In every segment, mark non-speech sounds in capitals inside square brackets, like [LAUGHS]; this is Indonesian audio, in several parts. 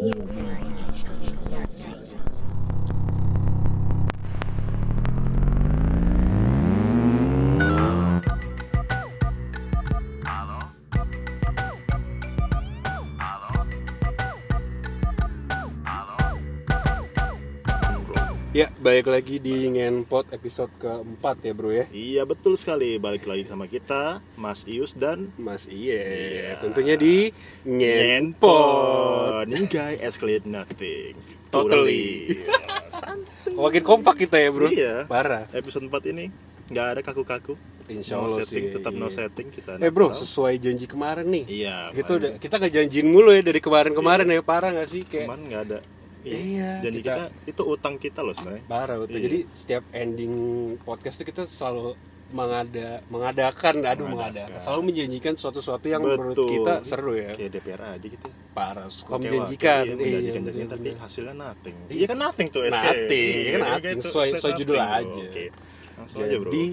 New Magical balik lagi di Ngenpot episode keempat ya bro ya? Iya betul sekali. Balik lagi sama kita Mas Ius dan Mas Iye. Iya. Tentunya di Ngenpot. Ngenpot. Ninja Escalate Nothing. Totally. Santai. [LAUGHS] Makin kompak kita ya bro? Iya. Parah. Episode 4 ini nggak ada kaku-kaku. Insya no Allah setting, sih, tetap no iya. setting kita Eh bro, tahu. sesuai janji kemarin nih. Iya Kita udah kita ngejanjiin mulu ya dari kemarin-kemarin ya Parah gak sih? Kayak Kemarin nggak ada Iya, Janji kita- kita, itu utang kita loh sebenarnya parah tuh. Iya. Jadi setiap ending podcast tuh kita selalu mengada mengadakan aduh Mengadakan. mengadakan selalu menjanjikan suatu-suatu yang menurut Betul. kita seru ya Kayak DPR aja gitu parah suka Oke, menjanjikan iya, menjanjikan, Iya, bener-bener. tapi hasilnya nothing iya kan nothing tuh SK Nothing, Iya, kan nothing. Sesuai- sesuai judul aja. oke langsung aja bro Jadi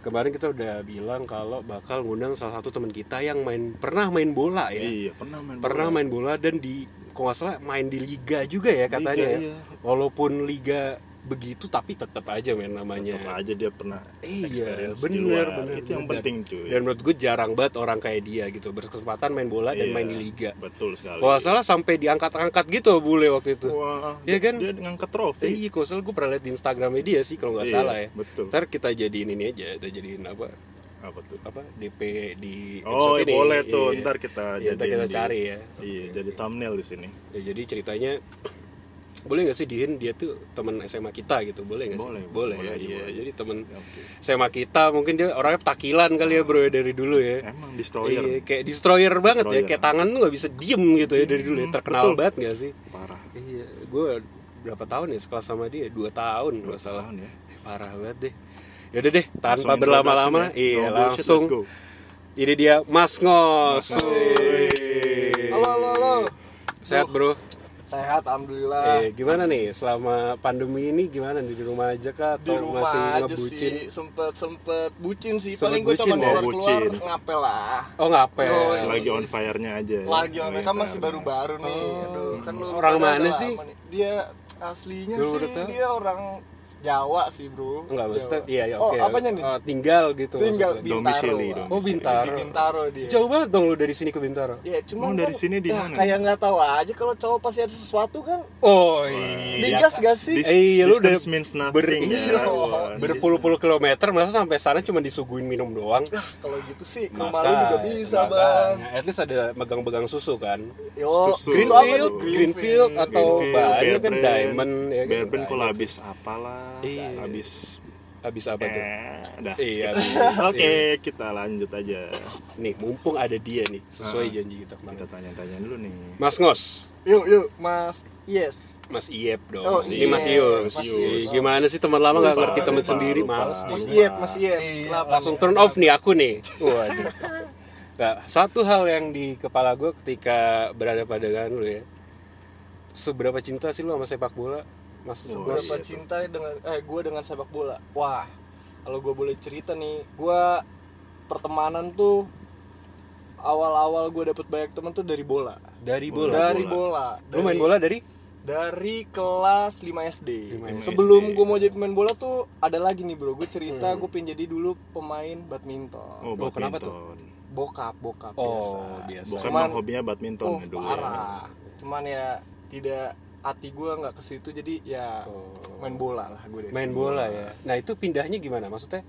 kemarin kita udah bilang kalau bakal ngundang salah satu teman kita yang main pernah main bola ya. iya pernah main Pernah bola. main bola dan di kalau nggak salah main di liga juga ya katanya Liga, ya. iya. Walaupun liga begitu tapi tetap aja main namanya. Tetap aja dia pernah Iya, bener, luar. bener. itu yang bener. penting cuy Dan menurut gue jarang banget orang kayak dia gitu berkesempatan main bola dan Iya, main di liga. betul sekali Kalau salah sampai diangkat-angkat gitu bule waktu itu. wah Iya kan? dia ngangkat trofi iya, kalau salah gue pernah liat di Instagramnya dia sih kalau nggak Iya, salah ya. betul. Ntar kita jadiin ini aja, kita jadiin apa? Apa tuh Apa DP di oh ini. boleh tuh Iya. ntar kita Iya, jadiin kita di- cari ya. iya jadi thumbnail di sini Ya, jadi ceritanya boleh nggak sih dihin dia tuh teman SMA kita gitu boleh nggak sih Boleh, boleh, boleh ya aja, iya boleh. jadi teman Oke. SMA kita mungkin dia orangnya petakilan kali ya bro ya dari dulu ya emang destroyer Iya, kayak destroyer banget ya Destroyer. kayak tangan tuh nggak bisa diem gitu ya dari dulu ya terkenal betul. banget nggak sih parah iya gue berapa tahun ya sekelas sama dia dua tahun nggak salah tahun ya. Eh, parah banget deh yaudah deh tanpa berlama-lama ya. iya No bullshit, langsung go. ini dia Mas Ngos Wih. Halo, halo, halo. sehat bro Sehat, alhamdulillah. Eh, gimana nih selama pandemi ini gimana nih di rumah aja kah di atau rumah masih aja ngebucin? sih, sempet sempet bucin sih. Sempet Paling gue bucin cuma ya? keluar keluar Bucin. ngapel lah. Oh ngapel. Lagi on fire-nya aja Lagi Lagi mereka on masih baru-baru nih. Aduh, kan lu Orang mana sih? Dia aslinya sih tahu? dia orang Jawa sih, Bro. Enggak maksudnya iya ya Oh, oke. apanya nih? Oh, tinggal gitu Tinggal maksudnya. Bintaro. Domisili, Bang. Oh Bintaro. Di Bintaro dia. Jauh banget dong lu dari sini ke Bintaro. Ya, cuma Emang dari sini di ya, mana? kayak nggak tahu aja kalau cowok pasti ada sesuatu kan. Oh iya. Digas gak sih? Dis- Eh, iya, lu udah means nothing ber- ya. iya, Berpuluh-puluh kilometer masa sampai sana cuma disuguhin minum doang. Ah, kalau gitu sih ke rumah lu juga bisa, Bang. At least ada megang-megang susu kan. Yo, Susu. Greenfield, tuh? Greenfield atau Greenfield, banyak kan Diamond ya kan. Bear Brand kalau habis apalah Iya. habis habis apa tuh? eh, udah Iya, [LAUGHS] oke kita lanjut aja Nih, mumpung ada dia nih, sesuai Ah. janji kita kemarin. kita tanya-tanya dulu nih Mas Ngos, Yuk, yuk, Mas. Yes. Mas Iep dong. Oh, Ini Mas Iep. Yus. Mas Yus. Gimana sih teman lama nggak ngerti teman sendiri, males dia. Mas Iep, Mas Iep. Kenapa Langsung turn off nih aku nih. Waduh. [LAUGHS] Nah, satu hal yang di kepala gue ketika berada pada dengan lu ya. Seberapa cinta sih lu sama sepak bola? Mas Seberapa Ngos? cinta dengan eh gue dengan sepak bola. Wah, kalau gue boleh cerita nih, gue pertemanan tuh awal-awal gue dapet banyak temen tuh dari bola. Dari bola. Dari bola. Lu main bola dari? Dari kelas 5 SD. 5 Sebelum gue mau jadi pemain bola tuh ada lagi nih bro. Gue cerita gue pengen jadi dulu pemain badminton. oh, Oh, kenapa tuh? badminton. Bokap, bokap Oh, biasa. biasa. bukan Cuman- hobinya badminton Oh ya dulu ya parah. Cuman ya tidak hati gue nggak ke situ jadi ya main bola lah gue Main bola ya. Nah, itu pindahnya gimana? Maksudnya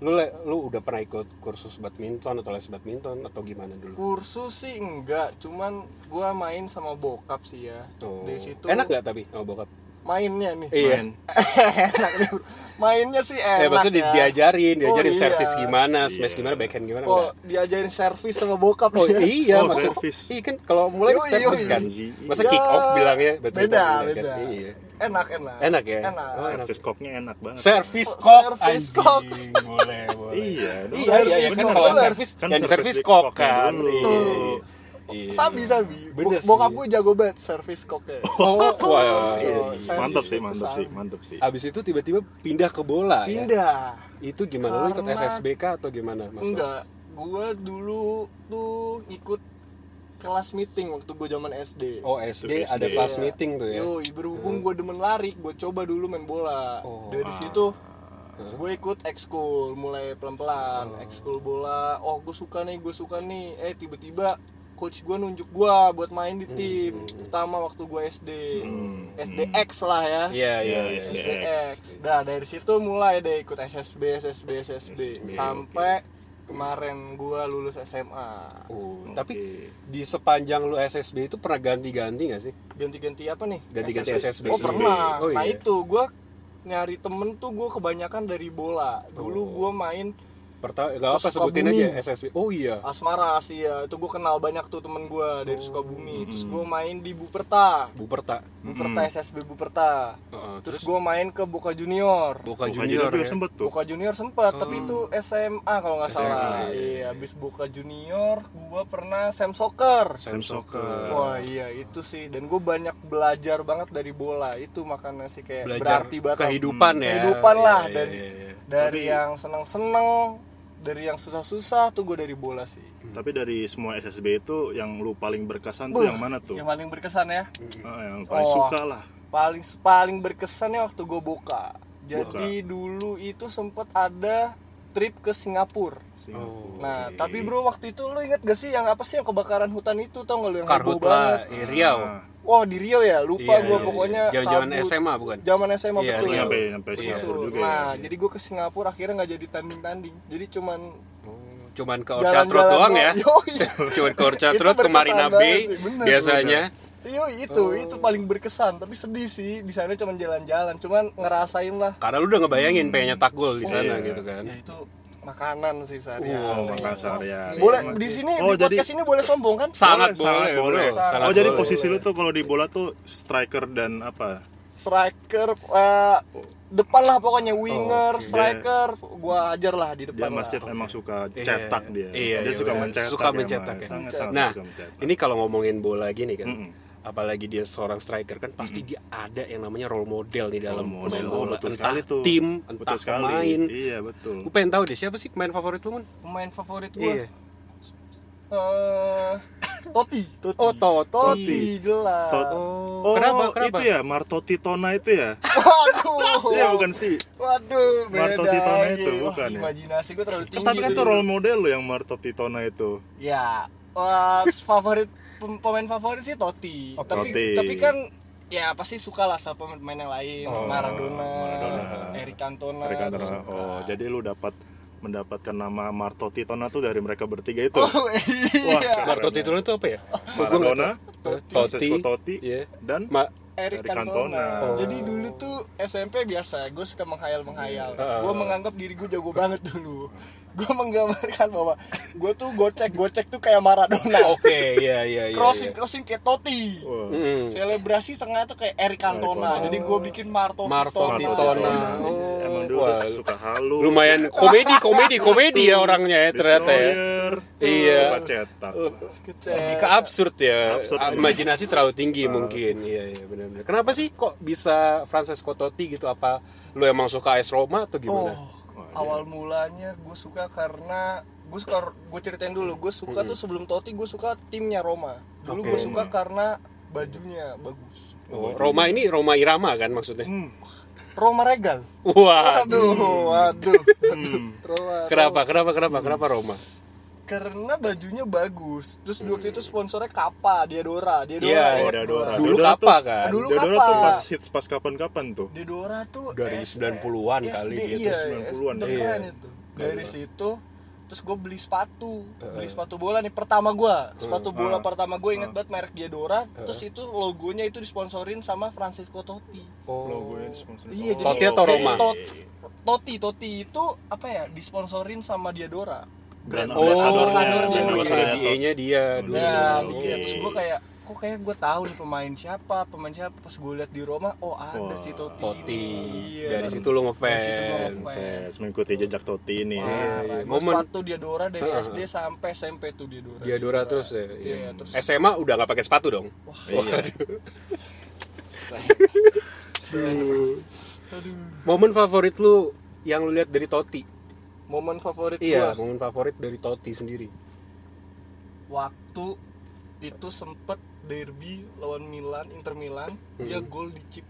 lu lu udah pernah ikut kursus badminton atau les badminton atau gimana dulu? Kursus sih enggak, cuman gue main sama bokap sih ya. Oh. Dari situ Enak nggak tapi sama bokap? Mainnya nih. Iya. Main. [LAUGHS] enak nih. bro. Mainnya sih enak. Ya, maksudnya di- ya. diajarin, diajarin Oh, iya. servis gimana, smash gimana, backhand gimana Oh, enggak? diajarin servis sama bokap Oh dia. iya, Oh, maksud servis. Iya kan kalau mulai Yoi, servis kan. Iya. Masa kick off bilangnya badminton Beda, bilang kan? beda. Iya. Enak, enak. Enak ya? Enak. Oh, enak. Servis koknya enak banget Servis Oh, kok. servis anjing. kok. Boleh, boleh. iya. Iya, iya, iya kan kalau servis Kan yang servis di kok kan. Iya. Iya. Sabi, sabi. Bener Bo- Bokap gue jago banget servis koknya. [LAUGHS] Oh, wah. Oh, iya. mantap sih mantap sih mantap sih Abis itu tiba-tiba pindah ke bola ya. Pindah. Itu gimana? Lu ikut Karena- SSBK atau gimana, Mas? Enggak, gue dulu tuh ikut kelas meeting waktu gue zaman SD Oh SD Itu ada SD. kelas Iya. meeting tuh ya. Yo, berhubung gue demen lari, gue coba dulu main bola. Oh. Dari situ gue ikut ekskul, mulai pelan-pelan. Ekskul bola. Oh, gue suka nih, gue suka nih. Eh, tiba-tiba coach gue nunjuk gue buat main di tim. Utama waktu gue SD. SDX lah ya. Iya iya. Iya, iya. SD. SDX. Nah, dari situ mulai deh ikut SSB, SSB, SSB. Sampai kemarin gue lulus SMA. Oh, tapi di sepanjang lu SSB itu pernah ganti-ganti gak sih? ganti-ganti apa nih Ganti-ganti SSB. oh pernah Oh, nah iya. itu gue nyari temen tuh gue kebanyakan dari bola dulu gue main Pertama gak apa Terus sebutin aja SSB. Oh iya. asmara sih ya itu gue kenal banyak tuh temen gue dari Sukabumi. Terus gue main di Buperta. Buperta. Buperta SSB Buperta. Heeh, terus gue main ke Boca Junior. Boca Bukan Junior juga ya. sempet tuh. Boca Junior sempat tapi itu SMA kalau nggak SMA, salah. iya abis Boca Junior gue pernah Sam Soccer. Sam Soccer. Wah iya itu sih. Dan gue banyak belajar banget dari bola. Itu makanya sih kayak Belajar berarti banget. kehidupan ya. kehidupan lah. Iya, dari iya, iya. dari yang seneng-seneng dari yang susah-susah tuh gue dari bola sih Tapi dari semua SSB itu yang lu paling berkesan tuh yang mana tuh? yang paling berkesan ya Ah, yang paling Oh. suka lah. paling paling berkesannya waktu gue boka jadi dulu itu sempet ada trip ke Singapura Singapura. nah tapi bro waktu itu lu inget gak sih yang apa sih yang kebakaran hutan itu tau gak lu yang heboh Karhutla banget Riau. Wah di Rio ya, lupa Iya, gue iya, pokoknya iya. Zaman-zaman kabut. SMA bukan? Zaman SMA Iya, betul. Nyampe nyampe Iya. Singapura Betul. juga Nah, ya. jadi gue ke Singapura akhirnya nggak jadi tanding-tanding. Jadi cuman Cuman ke Orchard Road doang ya. [LAUGHS] Yoi. [LAUGHS] Cuman ke Orchard Road ke Marina Bay bener, biasanya. Iya itu, Oh. itu paling berkesan. Tapi sedih sih di sana cuman jalan-jalan, cuman ngerasain lah. Karena lu udah ngebayangin pengen nyetak gol di sana Iya. gitu kan. Ya itu makanan sih sehari Oh, makan seharian. Boleh di sini Oh, di jadi- podcast ini boleh sombong kan? Sangat Boleh, sangat boleh, boleh. Sangat Oh, jadi boleh. posisi lu tuh kalau di bola tuh striker dan apa? Striker eh, depan lah pokoknya winger, oke. striker, gua ajar lah di Dia depan. lah. masih emang suka Iya. cetak dia. Iya, dia iya, suka benar. mencetak. Suka mencetak ya. Sangat sangat Nah, suka mencetak. ini kalau ngomongin bola gini kan. Mm-mm. Apalagi dia seorang striker kan pasti dia ada yang namanya role model di dalam Role model. main Oh, bola. betul entah sekali tuh. tim, Betul entah sekali. pemain. Iya, betul. Gue pengen tahu deh siapa sih pemain favorit lu, Man? Pemain favorit gua. Iya. Eh, Toti, Toti. Oh, Totti. Toti, jelas. Tot- Oh, kenapa? Kenapa? Itu ya Martoti Tona itu ya? Waduh. Iya bukan sih. Waduh, beda. Martoti Tona itu, Wah, bukan ya? Imajinasi gue terlalu tinggi. Tapi kan itu role model lo yang Martoti Tona itu. Ya, wah, favorit pemain favorit sih Totti. Oh, tapi Totti. tapi kan ya pasti suka lah sama pemain yang lain, Oh, Maradona, Eric Cantona. Tuh antara- suka. oh, jadi lu dapat mendapatkan nama Martoti Tona tuh dari mereka bertiga itu. Oh, Wah, iya. keren Marto titelnya itu apa ya? Maradona, Totti, Totti, iya. dan Ma- Eric Eric Cantona. Cantona. Oh. Jadi dulu tuh SMP biasa, gue suka menghayal-menghayal. Gue menganggap diri gue jago banget dulu. Gue menggambarkan bahwa gue tuh gocek gocek tuh kayak Maradona. Oke, iya iya iya. crossing iya. crossing kayak Totti. Wah. Mm. Selebrasi setengah tuh kayak Eric Cantona. Jadi gue bikin Marto Marto Tona. Titona. Emang dulu Wah, suka halu. lumayan komedi komedi komedi ya orangnya ya ternyata ya. Iya. Cetak. Kecil. Lebih ke absurd ya. Absurd. Imajinasi terlalu tinggi mungkin. Iya iya benar-benar. Kenapa sih kok bisa Francesco Totti gitu apa lu emang suka AS Roma atau gimana? Oh, awal mulanya gue suka karena gue suka gue ceritain dulu gue suka tuh sebelum Totti gue suka timnya Roma dulu gue suka karena bajunya bagus Oh, Roma ini Roma Irama kan maksudnya? Roma Regal Wah. aduh waduh Roma Kenapa? Kenapa? Kenapa? Kenapa Roma? Karena bajunya bagus terus waktu itu sponsornya Kappa Diadora Diadora Iya, Oh, inget Diadora. Dulu Diadora apa tuh- kan? Dulu Diadora apa? tuh pas hits pas kapan-kapan tuh. Diadora tuh Dari S- 90-an kali SD, gitu, iya, 90-an, SD iya. itu dari situ terus gue beli sepatu beli sepatu bola nih pertama gue sepatu bola pertama gue inget banget merek Diadora terus itu logonya itu disponsorin sama Francisco Totti Logonya disponsori. iya jadi Totti atau Roma? Tot- Totti Totti itu apa ya disponsorin sama Diadora Brand Oh, ambassador brand dia. ambassador-nya iya, nya dia dulu. nah dia terus gue kayak kok kayak gue tahu nih pemain siapa pemain siapa pas gue liat di Roma oh ada Wah, si Totti Totti. Iya. Dari situ lu Dari situ gua ngefans. mengikuti jejak Totti ini. iya. Momen- sepatu Diadora dari SD sampai SMP tuh. Diadora terus ya. Iya, terus SMA udah nggak pakai sepatu dong. Iya. Momen favorit lu yang lu lihat dari Totti? Momen favorit Iya, gua. momen favorit dari Totti sendiri. waktu itu sempet derby lawan Milan Inter Milan dia gol di chip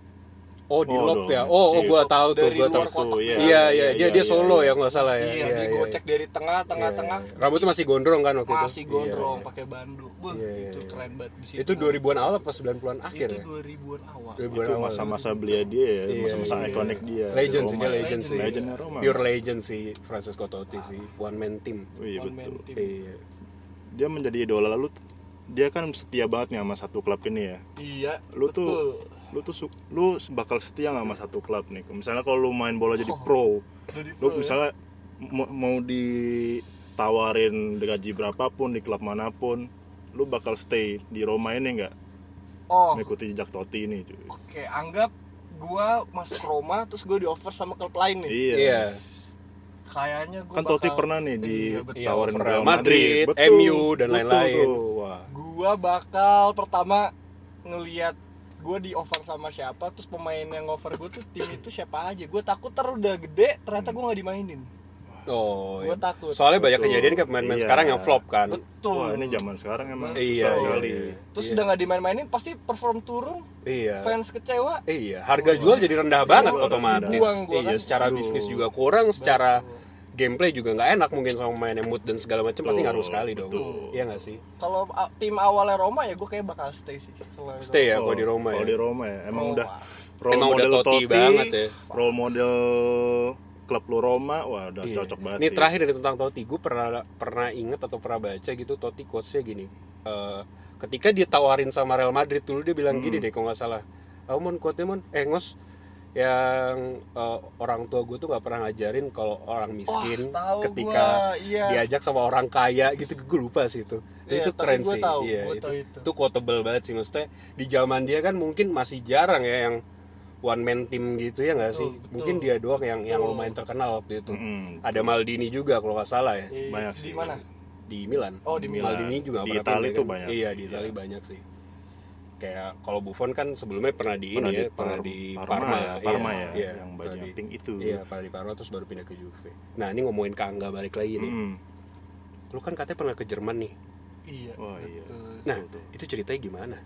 Oh di Oh, lob dong. ya. Oh, oh Iya. gua tahu tuh, luar tahu. kotak. Iya, Iya, iya, iya, dia iya, dia iya, solo iya. ya nggak salah ya. iya, dia gocek dari tengah tengah tengah Rambutnya masih gondrong kan waktu itu. masih gondrong pakai Wah, Iya, iya, itu iya. keren banget di situ Itu 2000-an awal apa 90-an akhir itu ya? 2000-an awal 2000-an itu masa-masa belia dia ya Iya, masa-masa iya. ikonik dia Legend sih, dia legend sih. Legendnya Roma. Pure legend sih Francesco Totti sih. One man team. Oh, iya betul. Iya. dia menjadi idola lalu dia kan setia banget nih sama satu klub ini ya iya lu betul. tuh lu tuh lu bakal setia nggak sama satu klub nih? Misalnya kalau lu main bola jadi pro Jadi lu pro, ya? misalnya mau, mau ditawarin gaji berapapun di klub mana pun lu bakal stay di Roma ini nggak? Oh. Mengikuti jejak Totti ini cuy. Oke anggap gua masuk Roma terus gua di offer sama klub lain nih. Iya, Iya. kayaknya gua kan Totti bakal- pernah nih Iya, betul. ditawarin Iya, Real Madrid, Madrid, MU, dan betul lain-lain. wah. Gua bakal pertama ngelihat gue di offer sama siapa terus pemain yang offer gue tuh tim itu siapa aja gue takut ter udah gede ternyata gue nggak dimainin Oh, Gua iya. takut. Soalnya banyak Betul. kejadian kayak pemain-pemain Iya. sekarang yang flop kan. betul wah ini zaman sekarang emang Iya, susah iya, sekali iya. terus udah nggak dimain-mainin pasti perform turun Iya. fans kecewa Iya, harga jual jadi rendah banget Iya, otomatis. gua Iya, kan. secara bisnis juga kurang, secara gameplay juga nggak enak mungkin sama pemainnya mood dan segala macam pasti ngaruh sekali dong. betul. Iya nggak sih? kalau a- tim awalnya Roma ya gue kayak bakal stay sih Selain Stay ya kalau di Roma kalau ya. di Roma ya emang Roma. udah role Emang udah model Totti banget ya. role model klub lu Roma wah udah Iya. cocok banget Ini sih terakhir dari tentang Totti, gue pernah pernah inget atau pernah baca gitu Totti quotesnya gini. eh, ketika dia tawarin sama Real Madrid dulu dia bilang Hmm. gini deh kalau nggak salah. Aku mon quote mon, eh ngos yang eh, orang tua gue tuh nggak pernah ngajarin kalau orang miskin Wah, tahu ketika gua, iya. diajak sama orang kaya gitu gue lupa sih itu Iya, itu tapi keren sih tahu, iya itu tahu itu. itu quotable banget sih maksudnya di zaman dia kan mungkin masih jarang ya yang one man team gitu ya nggak sih betul. mungkin dia doang yang yang lumayan terkenal waktu itu Mm, ada Maldini juga kalau nggak salah ya Di- Banyak di sih. mana di Milan Oh, di Milan. Maldini juga Di pernah Itali pindah tuh kan? banyak. iya di Itali banyak sih kayak kalau Buffon kan sebelumnya pernah di Pernah ini ya di pernah Par- di Parma Parma, ya, Parma iya, ya, iya, yang pernah bajunya di- pink itu. iya pernah di Parma terus baru pindah ke Juve nah ini ngomongin ke Angga balik lagi nih Mm. lu kan katanya pernah ke Jerman nih iya wah iya betul. nah itu ceritanya gimana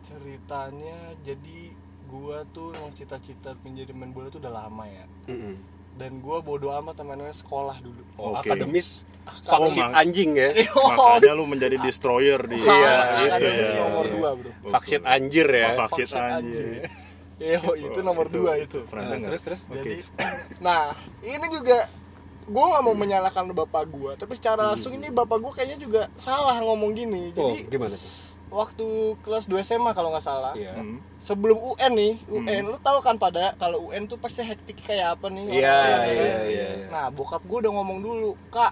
ceritanya jadi gua tuh emang cita-cita menjadi main bola tuh udah lama ya Mm-mm. Dan gua bodo amat sama namanya sekolah dulu. Oh, Oke. akademis. Oh, vaksin mak- anjing ya. makanya lu [LAUGHS] menjadi destroyer di Iya, iya, iya, akademis iya, nomor iya. dua bro. Vaksin anjir ya. Oh, vaksin Vaksin anjir. Iya, itu nomor dua itu Nah, terus terus jadi nah ini juga gue nggak mau menyalahkan bapak gue tapi secara langsung ini bapak gue kayaknya juga salah ngomong gini. Oh jadi gimana tuh waktu kelas 2 SMA kalau nggak salah. Iya. Hmm. sebelum UN nih UN lu tahu kan pada kalau UN tuh pasti hektik kayak apa nih? Iya, iya, kan? iya, iya. nah bokap gue udah ngomong dulu kak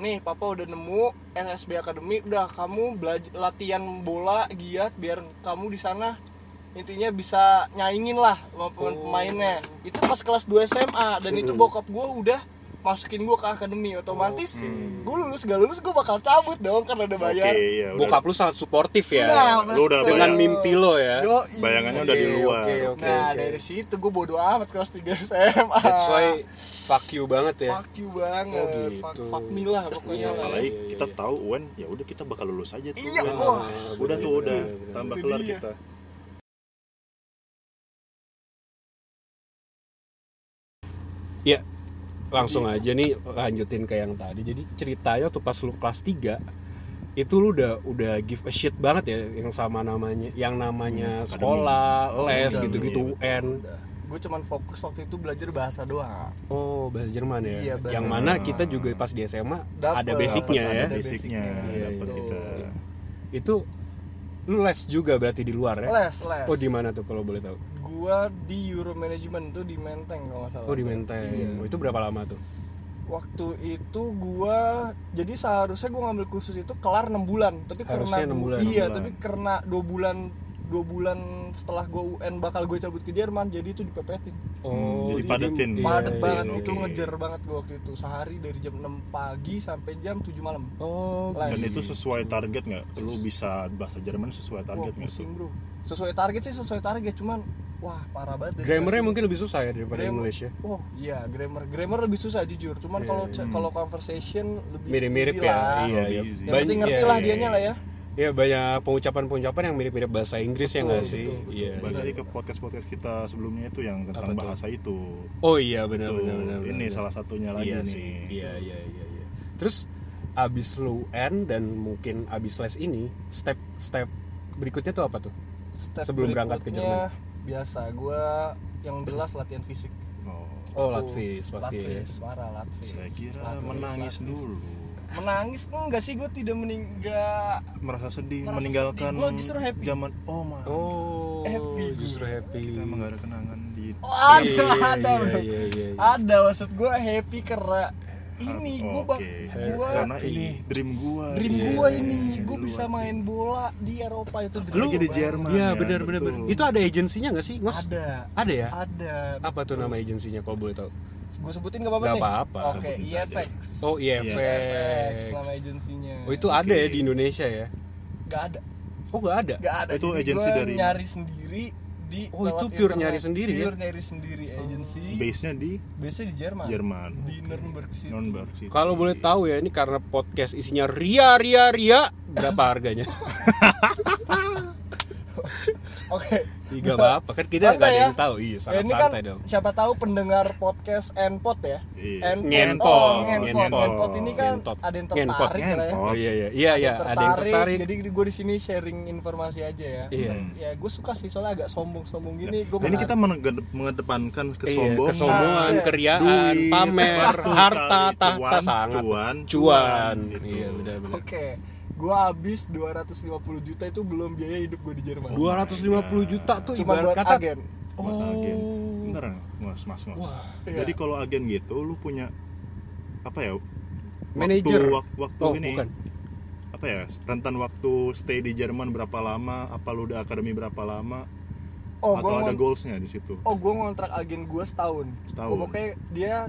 nih papa udah nemu NSB Academy udah kamu belajar latihan bola giat biar kamu di sana intinya bisa nyaingin lah sama pemain pemainnya itu pas kelas 2 SMA dan itu bokap gue udah masukin gue ke akademi otomatis gue lulus gak lulus gue bakal cabut dong karena udah bayar. Iya udah. Bokap lu sangat suportif ya. Nah, lu udah dengan bayang- mimpi lo ya. Yoi. bayangannya udah di luar. oke, oke. nah dari situ gue bodo amat kelas 3 SMA That's why fuck you banget ya. fuck you banget. Oh, gitu. fuck, fuck me lah pokoknya. Iya, lah apalagi iya, kita tahu UN ya udah kita bakal lulus aja tuh. Iya, wah. udah tuh udah. tambah kelar kita. Ya, langsung aja nih lanjutin ke yang tadi. Jadi ceritanya tuh pas lu kelas 3 itu lu udah udah give a shit banget ya yang sama namanya yang namanya sekolah, les Udah, gitu-gitu iya, UN. gue cuman fokus waktu itu belajar bahasa doang Oh, bahasa Jerman ya. Iya, bahasa yang mana kita juga pas di SMA Dapet, ada basicnya ada ya. basicnya Iya, dapat iya. kita Itu lu les juga berarti di luar ya? les les Oh, di mana tuh kalau boleh tahu? Gue di Euro Management tuh di Menteng kalau nggak salah Oh, di Menteng. Iya. Oh, itu berapa lama tuh? waktu itu gua jadi seharusnya gua ngambil kursus itu kelar 6 bulan tapi Harusnya karena enam gua- bulan, iya enam tapi karena dua bulan dua bulan setelah gua UN bakal gue cabut ke Jerman jadi itu dipepetin Oh, Jadi padetin. iya, padet iya, banget iya. itu oke. ngejar banget gua waktu itu sehari dari jam 6 pagi sampai jam 7 malam Oh, Les. dan itu sesuai target nggak lu bisa bahasa Jerman sesuai target nggak pusing bro sesuai target sih sesuai target cuman wah parah banget grammarnya mungkin lebih susah ya daripada Grammar- English ya. Oh iya grammar grammar lebih susah jujur. Cuman kalau kalau conversation lebih Mirip-mirip easy ya. lah. Iya, iya. easy. Yang penting ngerti iya, lah iya, dianya iya. lah ya. ya banyak pengucapan-pengucapan yang mirip-mirip bahasa Inggris ya nggak sih iya balik lagi ke podcast podcast kita sebelumnya itu yang tentang bahasa itu oh iya benar benar benar ini benar. salah satunya lagi iya nih sih iya iya iya iya terus abis lu end dan mungkin abis les ini step step berikutnya tuh apa tuh Step Sebelum berangkat ke berikutnya, biasa gua yang jelas latihan fisik. Oh, oh latvis pasti. Latvis, parah latvis saya kira Latvis, menangis latvis. dulu. Menangis? Enggak sih gue tidak meninggal merasa sedih Merasa meninggalkan sedih, gua justru happy. zaman oh my oh Happy. Gue. justru happy. Kita ada kenangan di oh, ada ada iya, iya, iya. ada maksud gue happy karena ini gue bak Oke. gue karena ini dream gua dream Iya, gue iya, ini iya, gue di bisa luar main bola di Eropa itu dream gua di. Jerman Iya ya, benar benar benar. Itu ada agensinya nggak sih, Ngos? ada Ada ya? ada Apa tuh nama agensinya kalau boleh tahu? gue sebutin gak apa-apa nih apa-apa, oke sebutin IFX Oh Iya, IFX IFX. nama agensinya Oh itu ada ya di Indonesia ya? gak ada Oh nggak ada. gak ada Itu Jadi agensi gua dari- nyari sendiri di Oh, lewat itu pure internet. nyari sendiri ya? pure nyari sendiri agensi base nya di biasanya di Jerman Jerman di Nuremberg situ City. Kalau boleh tahu ya ini karena podcast isinya ria ria ria berapa harganya? [LAUGHS] [LAUGHS] oke Ih, Gak apa-apa kan kita nggak Santai ada ya. yang tahu. Iya Ya, sangat ini kan dong. siapa tahu pendengar podcast Enpot ya Iya. Ngenpot, oh, Ngenpot. Ngenpot. Ngenpot ini kan Ngentot. ada yang Ngenpot. tertarik lah ya Oh iya iya iya iya ada yang tertarik. jadi gue di sini sharing informasi aja ya Iya. ya gue suka sih soalnya agak sombong-sombong gini gue Nah, ini kita mengedepankan Iya, kesombongan kesombongan, Iya. keriaan, Duit, pamer, [LAUGHS] harta, tahta Cuan, sangat. cuan, cuan. cuan, gitu. Iya benar-benar. Oke, gua habis 250 juta itu belum biaya hidup gue di Jerman. 250 juta tuh Cuma ibarat buat kata agen. buat agen Oh. bentar mas mas mas Iya. jadi kalau agen gitu lu punya apa ya Manager. waktu, wak- waktu Oh, ini bukan. apa ya rentan waktu stay di Jerman berapa lama apa lu udah akademi berapa lama Oh, atau gua ada goalsnya di situ Oh, gua ngontrak agen gua setahun. Setahun. Oh, pokoknya dia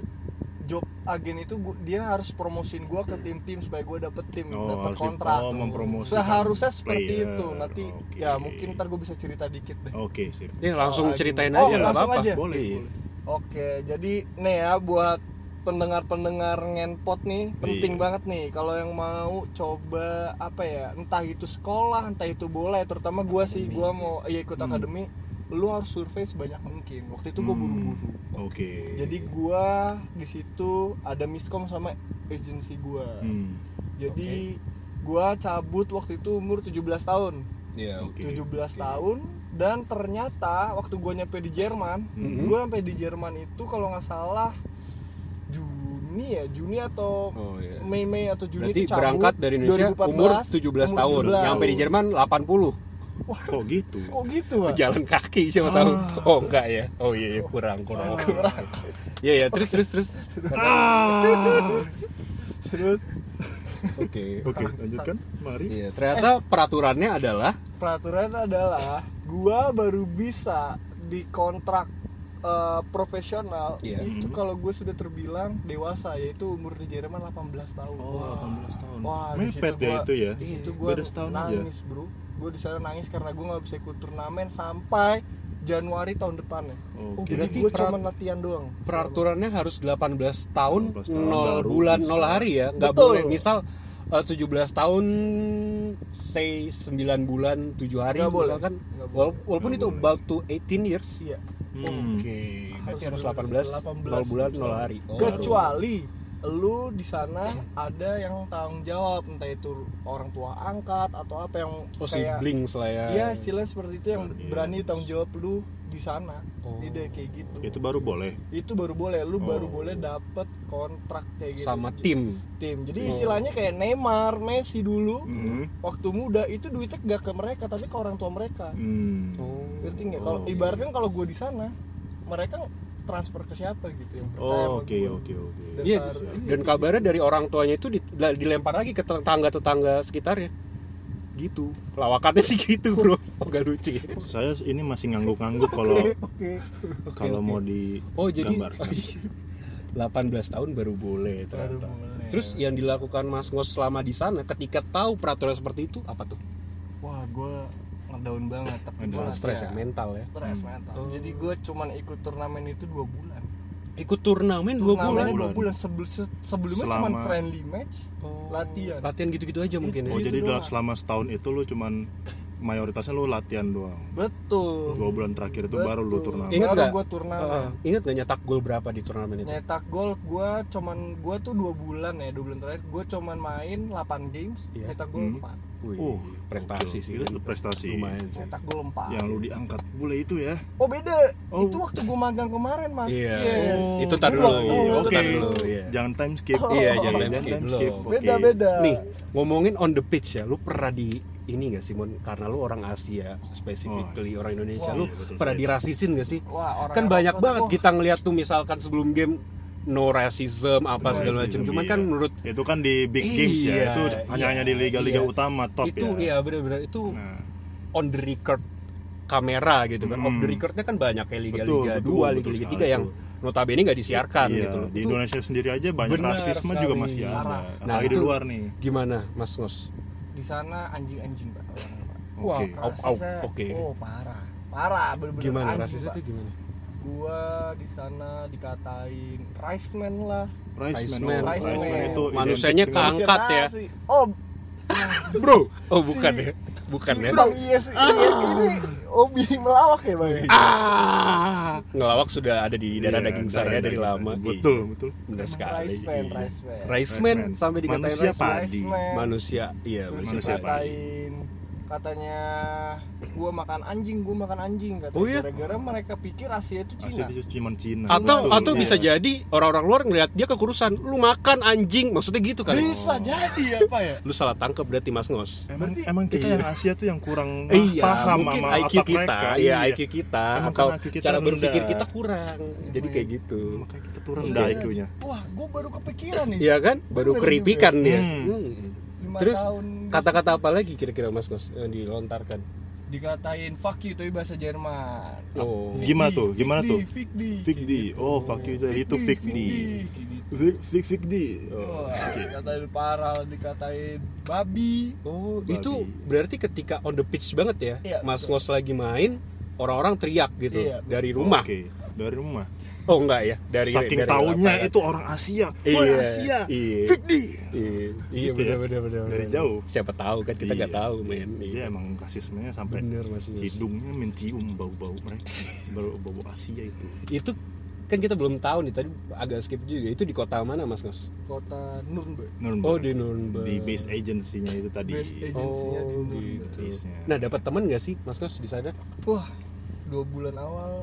job agen itu gua- dia harus promosiin gua ke tim-tim supaya gua dapet tim, Oh, dapet kontrak. oh, Seharusnya seperti player. itu. Nanti Oke. ya mungkin ntar gua bisa cerita dikit deh. oke sip Ya langsung Soal ceritain agen. Oh, aja nggak langsung aja? boleh boleh Oke, jadi nih ya buat pendengar-pendengar ngenpot nih penting Iya. banget nih kalau yang mau coba apa ya entah itu sekolah entah itu bola ya terutama gua sih gua mau ya ikut Hmm. akademi lu harus survei sebanyak mungkin waktu itu gua buru-buru oke jadi gua di situ ada miskom sama agensi gua Hmm, jadi gua cabut waktu itu umur 17 tahun Iya. oke 17 tahun dan ternyata waktu gua nyampe di Jerman Mm-hmm. gua sampai di Jerman itu kalau nggak salah Juni ya Juni atau Oh, iya. Mei Mei atau Juni Berarti itu cabut berangkat dari Indonesia 2014, umur 17 tahun, umur 17. nyampe di Jerman 80. Kok gitu? kok gitu pak? Jalan kaki siapa tahu. Oh enggak ya. Oh iya, iya kurang kurang. [LAUGHS] Iya ya, terus terus terus. terus? Oke. [LAUGHS] oke lanjutkan. mari. Iya, ternyata peraturannya adalah? Peraturan adalah gua baru bisa dikontrak eh, profesional. Iya. itu kalau gue sudah terbilang dewasa yaitu umur di Jerman 18 tahun. Oh 18 tahun. Wah, mepet ya itu ya? Di situ gua beda setahun aja. nangis, Bro. Gue di sana nangis karena gue nggak bisa ikut turnamen sampai Januari tahun depan ya. Oke. Jadi Berarti gue cuma latihan doang. peraturannya harus 18 tahun 18 tahun 0 baru bulan bisa. 0 hari ya nggak Betul. boleh misal eh, 17 tahun say 9 bulan 7 hari Nggak boleh. misalkan boleh. wala- walaupun itu about to 18 years Iya. Hmm. oke berarti harus 18 bener-bener 0 bulan 0 hari oh. Kecuali lu di sana ada yang tanggung jawab entah itu orang tua angkat atau apa yang oh kayak siblings lah ya Iya, istilah seperti itu yang Iya. berani tanggung jawab lu di sana. Oh. Tidak kayak gitu. itu baru boleh Itu baru boleh, lu baru Oh. boleh dapet kontrak kayak gitu. sama tim tim. Jadi istilahnya kayak Neymar, Messi dulu. Hmm. Waktu muda itu duitnya gak ke mereka tapi ke orang tua mereka. Hmm. oh Ngerti nggak? Kalau Oh, iya. ibaratkan kalau gue di sana, mereka transfer ke siapa gitu yang percaya Oh, oke gua. oke oke. Dan Iya, dan kabarnya dari orang tuanya itu di- dilempar lagi ke tetangga-tetangga sekitarnya. Gitu. Lawakannya sih gitu, Bro. [LAUGHS] Oh, gak lucu. ya? Saya ini masih ngangguk-ngangguk [LAUGHS] kalau Oke. kalau mau di Oh, jadi gambarkan. 18 [LAUGHS] tahun baru boleh ternyata. boleh. Terus yang dilakukan Mas Ngos selama di sana ketika tahu peraturan seperti itu apa tuh? Wah, gue ngedown banget tapi gua stres ya, ya. mental ya. Stres mental. Jadi gue cuman ikut turnamen itu dua bulan. ikut turnamen dua bulan dua bulan. Sebel- se- sebelumnya Selama- cuma friendly match latihan latihan gitu-gitu aja mungkin ya oh jadi doang. selama setahun itu lu cuman mayoritasnya lu latihan doang betul dua bulan terakhir itu baru lu Betul. turnamen Ingat Baru nggak? gua turnamen. Heeh. ingat nggak nyetak gol berapa di turnamen itu nyetak gol gue cuman gue tuh dua bulan ya dua bulan terakhir gue cuman main 8 games Iya. nyetak gol 4 Wih, Oh, prestasi sih Itu kan. prestasi. lumayan sih nyetak gol 4 yang lu diangkat bule itu ya oh beda Oh. itu waktu gue magang kemarin mas Iya. Yes. Itu tar Gua dulu. Iya, oh, oke dulu, iya. jangan time skip Iya, Oke, jangan time skip time dulu. skip Oke. beda beda nih ngomongin on the pitch ya lu pernah di ini gak sih Mon? Karena lu orang Asia specifically orang Indonesia lu iya, betul pernah dirasisin gak sih? Wah, orang kan banyak banget kita ngeliat tuh misalkan sebelum game no racism apa segala macam. cuman iya. kan menurut itu kan di big games ya Iya, itu hanya hanya di liga-liga iya. utama top itu ya. iya benar-benar itu Nah. on the record kamera gitu kan. Off the recordnya kan banyak kayak liga-liga Hmm. Dua liga-liga tiga yang notabene nggak disiarkan Iya, gitu loh. di Itu Indonesia sendiri aja banyak rasisme sekali. juga masih ada. Nah, di luar nih. gimana Mas Ngos di sana anjing-anjing pak. Wah, au, Rasisnya, oke. oh parah parah bener-bener Gimana anjing, rasisnya Pak. tuh gimana? gua di sana dikatain rice man lah Rice Rice Man, Man. oh, Rice Rice Man Man. itu Manusianya identik dengan- Angkat ya. Oh Bro, oh bukan ya, bukan si ya. bang iya sih ini obi melawak ya bang Ah, ngelawak sudah ada di darah Iya, daging saya dari lama. saya. betul betul Bener sekali. rice man iya. rice man Rice man Man. sampai dikatain Manusia padi. Rice man. Manusia, iya. Manusia dikatain katanya gua makan anjing gua makan anjing katanya Oh, iya? gara-gara mereka pikir Asia itu Asia Cina itu cuma Cina Atau Betul. atau bisa Iya. jadi orang-orang luar ngeliat dia kekurusan, lu makan anjing, maksudnya gitu kan? bisa jadi apa ya Lu salah tangkap berarti Mas Ngos. Emang, emang kita yang Asia tuh yang kurang Iya, paham mungkin sama IQ kita, mereka. iya IQ kita Emang atau IQ kita cara rendah. berpikir kita kurang. Jadi kayak gitu. Makanya kita tuh rendah IQ-nya. wah gua baru kepikiran nih Iya kan? Baru keripikan dia. Hmm. Hmm. Terus tahun kata-kata apa lagi kira-kira Mas Ngos yang dilontarkan? dikatain fuck you tapi bahasa Jerman Oh. Gimana tuh? Gimana tuh? Fikdi Fikdi. Oh, fuck you itu itu Fikdi. Fik Fik Fikdi. Oh. Wah, dikatain parah, dikatain babi. Oh, itu berarti ketika on the pitch banget ya, Iya, Mas Ngos lagi main, orang-orang teriak gitu Iya, dari rumah. Oke, dari rumah. Oh enggak ya, dari Saking dari lapangan. itu orang Asia. Iya, Asia. iya. Fikdi. Iya, iya Gitu ya? benar benar benar. Dari jauh. Siapa tahu kan kita nggak Iya. tahu men. Dia Iya. emang rasismenya sampai Bener, Mas Yus. hidungnya mencium bau-bau mereka. [LAUGHS] Bau-bau Asia itu. Itu kan kita belum tahu nih tadi agak skip juga. Itu di kota mana Mas Ngos? Kota Nuremberg. Nuremberg. Oh di Nuremberg. di base agency-nya itu tadi. Base Oh agensinya di Nuremberg. gitu. Nah dapat teman nggak sih Mas Ngos di sana? Wah, dua bulan awal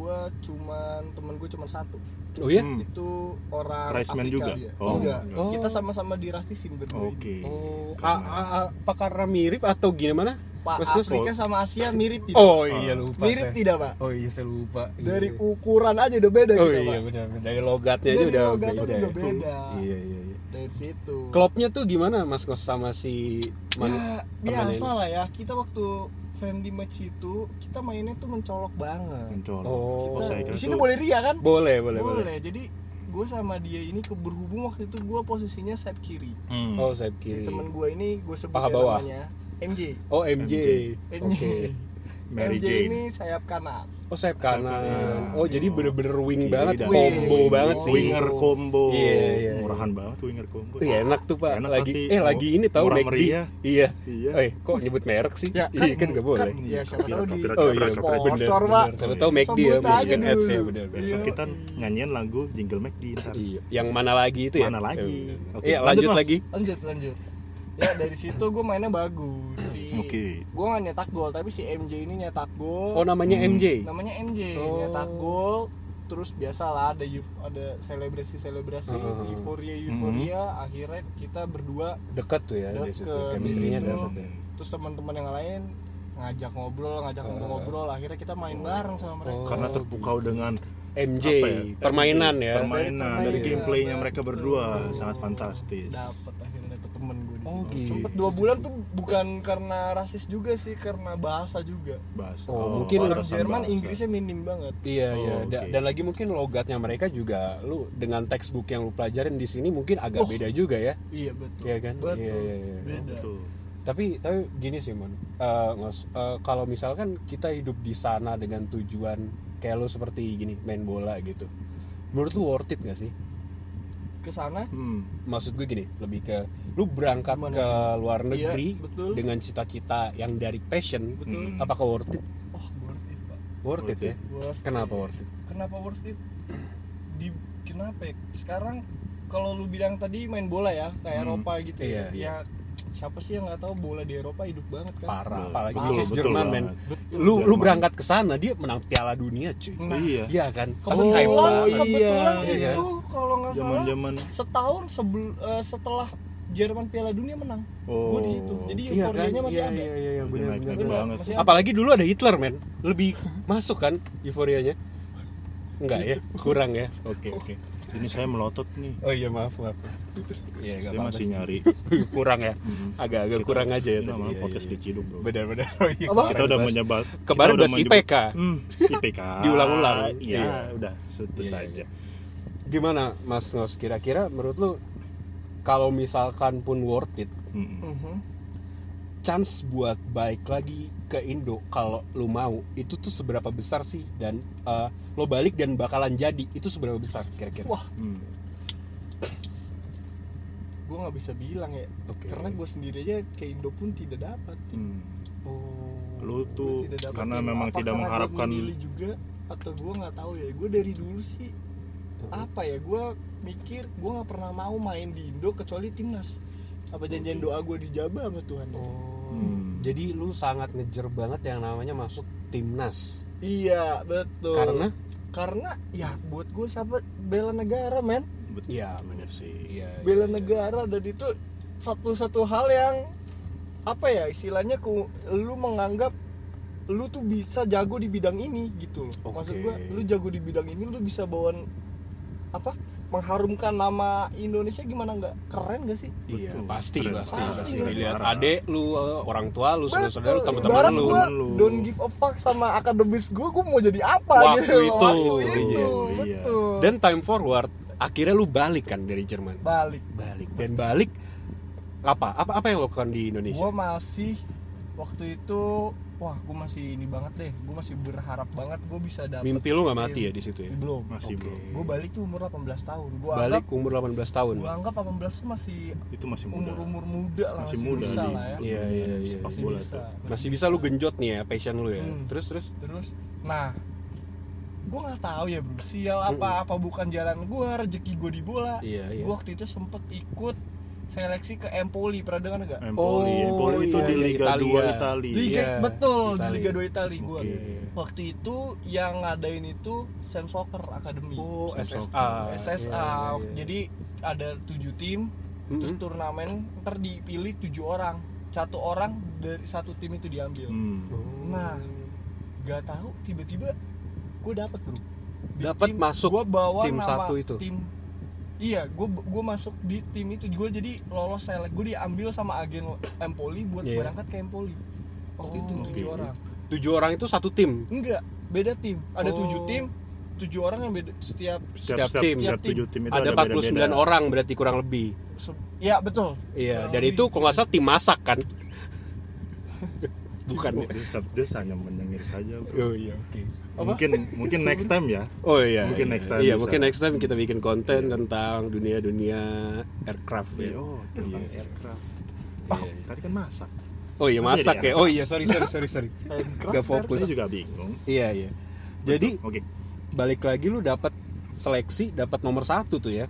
gua cuman temen gue cuma satu. Oh ya? Hmm. Itu orang Rice man Afrika juga? dia. Oh, enggak. enggak. Kita sama-sama dirasisin berdua. Oke. Oh, Karena- a- apa karena mirip atau gimana? Pak Mas? Afrika sama Asia mirip tidak? Oh iya lupa. mirip saya. tidak, Pak? Oh iya saya lupa. Iya, Dari iya. ukuran aja udah beda Oh kita, iya Pak. benar benar. Dari logatnya aja Dari udah logatnya beda. udah ya. beda. Iya iya iya. Dari situ. Klubnya tuh gimana Mas Ngos sama si man ya, biasa ini? lah ya kita waktu friendly match itu kita mainnya tuh mencolok banget Mencolok. Oh. Kita- di sini boleh ria kan Boleh boleh boleh. boleh jadi gue sama dia ini ke berhubung waktu itu gue posisinya sayap kiri Hmm. Oh sayap si kiri. temen gue ini gue sebut Paha ya bawah. namanya MJ Oh MJ. MJ Oke. Mary MJ Jane. ini sayap kanan Oh sayap Sayap kanan. kanan. Oh jadi bener-bener wing Kiri banget, dan- combo Wing. banget sih. Winger combo. Iya, iya, iya. Murahan banget winger combo. Iya enak tuh pak. Enak lagi tapi eh lagi ini tahu murah McD. meriah. Iya. Iya. Eh kok nyebut merek sih? Ya, iya kan nggak boleh. ya siapa tahu di Oh iya, sponsor pak Siapa tahu McD ya, Sebut aja masukin ads ya, bener. Besok Iya. kita nyanyiin lagu jingle McD ntar. Iya. Yang mana lagi itu ya? Mana lagi? Iya, Oke, Iya lanjut, lagi. lanjut lanjut ya dari situ gue mainnya bagus si Oke. gue nggak nyetak gol tapi si MJ ini nyetak gol. Oh namanya MJ. namanya MJ Oh. nyetak gol. Terus biasalah ada ada selebrasi selebrasi Heeh. euforia euforia. Akhirnya kita berdua Dekat tuh ya di situ. deket Chemistry-nya gitu. dapet ya. terus teman-teman yang lain ngajak ngobrol ngajak ngobrol akhirnya kita main bareng sama mereka. Karena terpukau dengan MJ, ya, permainan MJ, ya. Permainan. Dari dari gameplaynya mereka berdua. Sangat fantastis. dapet akhirnya di Oh, situ gitu. sempet dua bulan tuh bukan karena rasis juga sih karena bahasa juga Bahasa. Oh, mungkin orang Jerman bahasa. Inggrisnya minim banget Iya Oh, iya Da- oke. dan lagi mungkin logatnya mereka juga lu dengan textbook yang lu pelajarin di sini mungkin agak beda juga ya. iya betul Iya kan? betul Iya, iya, iya. beda Betul. Tapi tapi gini sih mon, Eh, Ngos, eh, kalau misalkan kita hidup di sana dengan tujuan kayak lu seperti gini main bola gitu, menurut lu worth it gak sih ke sana hmm. maksud gue gini lebih ke lu berangkat Gimana? ke luar Iya, negeri betul. dengan cita-cita yang dari passion Betul. apakah worth it oh worth it pak worth, it, ya Worth kenapa it. worth it kenapa worth it di kenapa ya sekarang kalau lu bilang tadi main bola ya kayak Eropa gitu Iya, ya, iya. ya siapa sih yang nggak tahu bola di Eropa hidup banget kan? Parah. Apalagi betul Jerman men. lu lu berangkat ke sana dia menang Piala Dunia cuy. Nah, iya. Iya kan? Pasti kebetulan hype banget. kebetulan iya. itu kalau nggak salah Zaman-zaman. setahun sebel, eh, setelah Jerman Piala Dunia menang. Oh. gue di situ. Jadi iya kan? euforianya masih iya, ada. iya, iya, iya, benar, benar, Benar, benar. banget. masih ada. apalagi dulu ada Hitler men. Lebih masuk kan? Euforianya enggak ya? Kurang ya? Oke oke ini saya melotot nih oh iya maaf maaf iya saya nggak apa-apa masih sih. nyari [LAUGHS] kurang ya agak-agak Kita- kurang aja ya tadi namanya Iya, podcast iya, iya. diciduk bro benar-benar oh, iya, Apa? kita udah menyebut kemarin udah IPK. hmm, [LAUGHS] IPK [LAUGHS] Diulang-ulang. iya Iya. udah itu Iya, saja gimana Mas Nos kira-kira menurut lu kalau misalkan pun worth it Mm-mm. Mhm. chance buat balik lagi ke Indo kalau lu mau itu tuh seberapa besar sih? Dan eh, lo balik dan bakalan jadi itu seberapa besar kira-kira? Wah. Hmm. gue nggak bisa bilang ya Oke. karena gue sendiri aja ke Indo pun tidak dapat. Hmm. oh lu tuh tidak karena memang tidak mengharapkan juga atau gue nggak tahu ya? Gue dari dulu sih apa ya gue mikir gue nggak pernah mau main di Indo kecuali timnas. Apa janjian doa gue dijabah sama Tuhan ya? Oh, Hmm. jadi lu sangat ngejer banget yang namanya masuk timnas iya betul Karena? karena ya buat gue siapa bela negara men betul Iya bener sih iya, bela iya. negara dan itu satu-satu hal yang apa ya istilahnya ku lu menganggap lu tuh bisa jago di bidang ini gitu loh maksud Oke. gua lu jago di bidang ini lu bisa bawa apa mengharumkan nama Indonesia gimana? Nggak keren gak sih? Iya. Betul. pasti Keren. pasti Pasti, pasti. pasti. lihat adek lu orang tua lu saudara-saudara lu teman-teman lu. gua lu. don't give a fuck sama akademis gue gue mau jadi apa Waktu gitu itu. waktu itu Iya, iya. betul. Dan time forward akhirnya lu balik kan dari Jerman? Balik. Balik. Dan balik apa? Apa apa yang lo lakukan di Indonesia? Gue masih waktu itu wah gue masih ini banget deh. Gue masih berharap banget gue bisa dapet mimpi lu nggak mati ya di situ ya? Belum masih Oke. bro gue balik tuh umur 18 tahun. Gue balik anggap umur 18 tahun? gue anggap 18 tuh masih itu masih muda. umur umur muda lah Masih masih, muda bisa di- lah ya. Iya, iya, iya. sepak masih bola bisa. Tuh. masih bisa lu genjot nih ya passion lu ya? Hmm. terus terus? Terus nah gue nggak tahu ya bro. Sial apa apa bukan jalan gue rezeki gue di bola. Iya, iya. gue waktu itu sempet ikut seleksi ke Empoli pernah dengar nggak Empoli Oh, Empoli itu iya, di iya, Liga Italia. 2 Italia Liga Iya, betul di Itali. Liga 2 Itali gue Oke. waktu itu yang ngadain itu Sam Soccer Academy oh Sensor. SSA SSA Iya, iya. jadi ada tujuh tim terus Mm-mm. turnamen ntar dipilih tujuh orang satu orang dari satu tim itu diambil Hmm. nah gak tahu tiba-tiba gue dapet bro Di Dapet masuk gua bawa tim nama satu itu? tim iya gue gue masuk di tim itu gue jadi lolos selek gue diambil sama agen Empoli buat Iya. berangkat ke Empoli waktu itu Oh, tujuh oke. orang tujuh orang itu satu tim enggak beda tim ada Oh. tujuh tim tujuh orang yang beda setiap Setiap setiap, setiap, tim. setiap tujuh tim itu ada ada 49 beda-beda. orang berarti kurang lebih se- ya betul iya Kurang dan lebih. itu kalau nggak salah tim masak kan [LAUGHS] bukan ya? dia, dia hanya menyengir saja bro. oh iya oke mungkin mungkin next time ya Oh iya. Mungkin iya. next time Iya, bisa. mungkin next time kita bikin konten tentang dunia-dunia aircraft ya. oh tentang aircraft oh, tadi kan masak Oh iya masak jadi ya. Oh iya, sorry sorry sorry sorry. Gak fokus. saya juga bingung Iya iya. Jadi oke balik lagi lu dapat seleksi, dapat nomor satu tuh ya.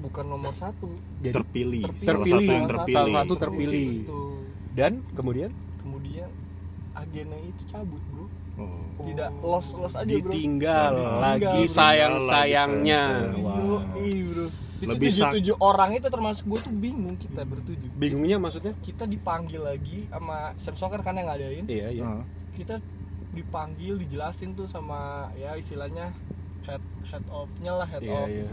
bukan nomor satu Jadi terpilih, Terpilih. salah satu yang Salah terpilih satu terpilih. Betul. dan kemudian agennya itu cabut bro oh. tidak los los aja bro ditinggal Ditinggal, lagi bro. bro itu Lebih tujuh tujuh orang itu termasuk gue tuh bingung kita bertujuh Bingungnya maksudnya? kita dipanggil lagi sama Sam Soccer kan yang ngadain Iya iya. Ah. kita dipanggil dijelasin tuh sama ya istilahnya head head of-nya lah head Iya of iya.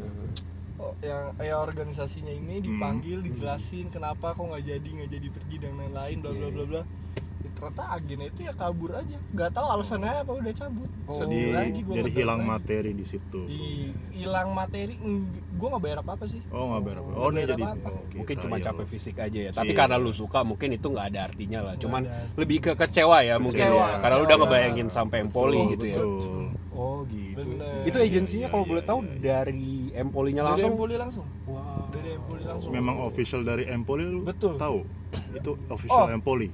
oh, yang ya organisasinya ini dipanggil dijelasin kenapa kok nggak jadi nggak jadi pergi dan lain-lain bla bla Iya, bla bla itu ternyata agennya itu ya kabur aja nggak tahu alasannya apa udah cabut Oh. sedih Jadi, lagi gua jadi hilang lagi. materi di situ. Di- hilang materi gue nggak bayar apa apa sih Oh nggak berapa. Nggak Oh ini bayar jadi apa-apa. oke, mungkin cuma trial. capek fisik aja ya tapi Iya. karena lu suka mungkin itu nggak ada artinya lah cuman ada. lebih ke kecewa ya mungkin Kecewa, ya karena lu udah ngebayangin sampai Empoli Betul, gitu ya betul. oh gitu Bener. itu agensinya Iya, kalau iya, boleh tahu iya, iya. dari Empolinya dari langsung Empoli langsung wow dari Empoli langsung Memang official dari Empoli lu Betul. tahu? Itu official Oh. Empoli.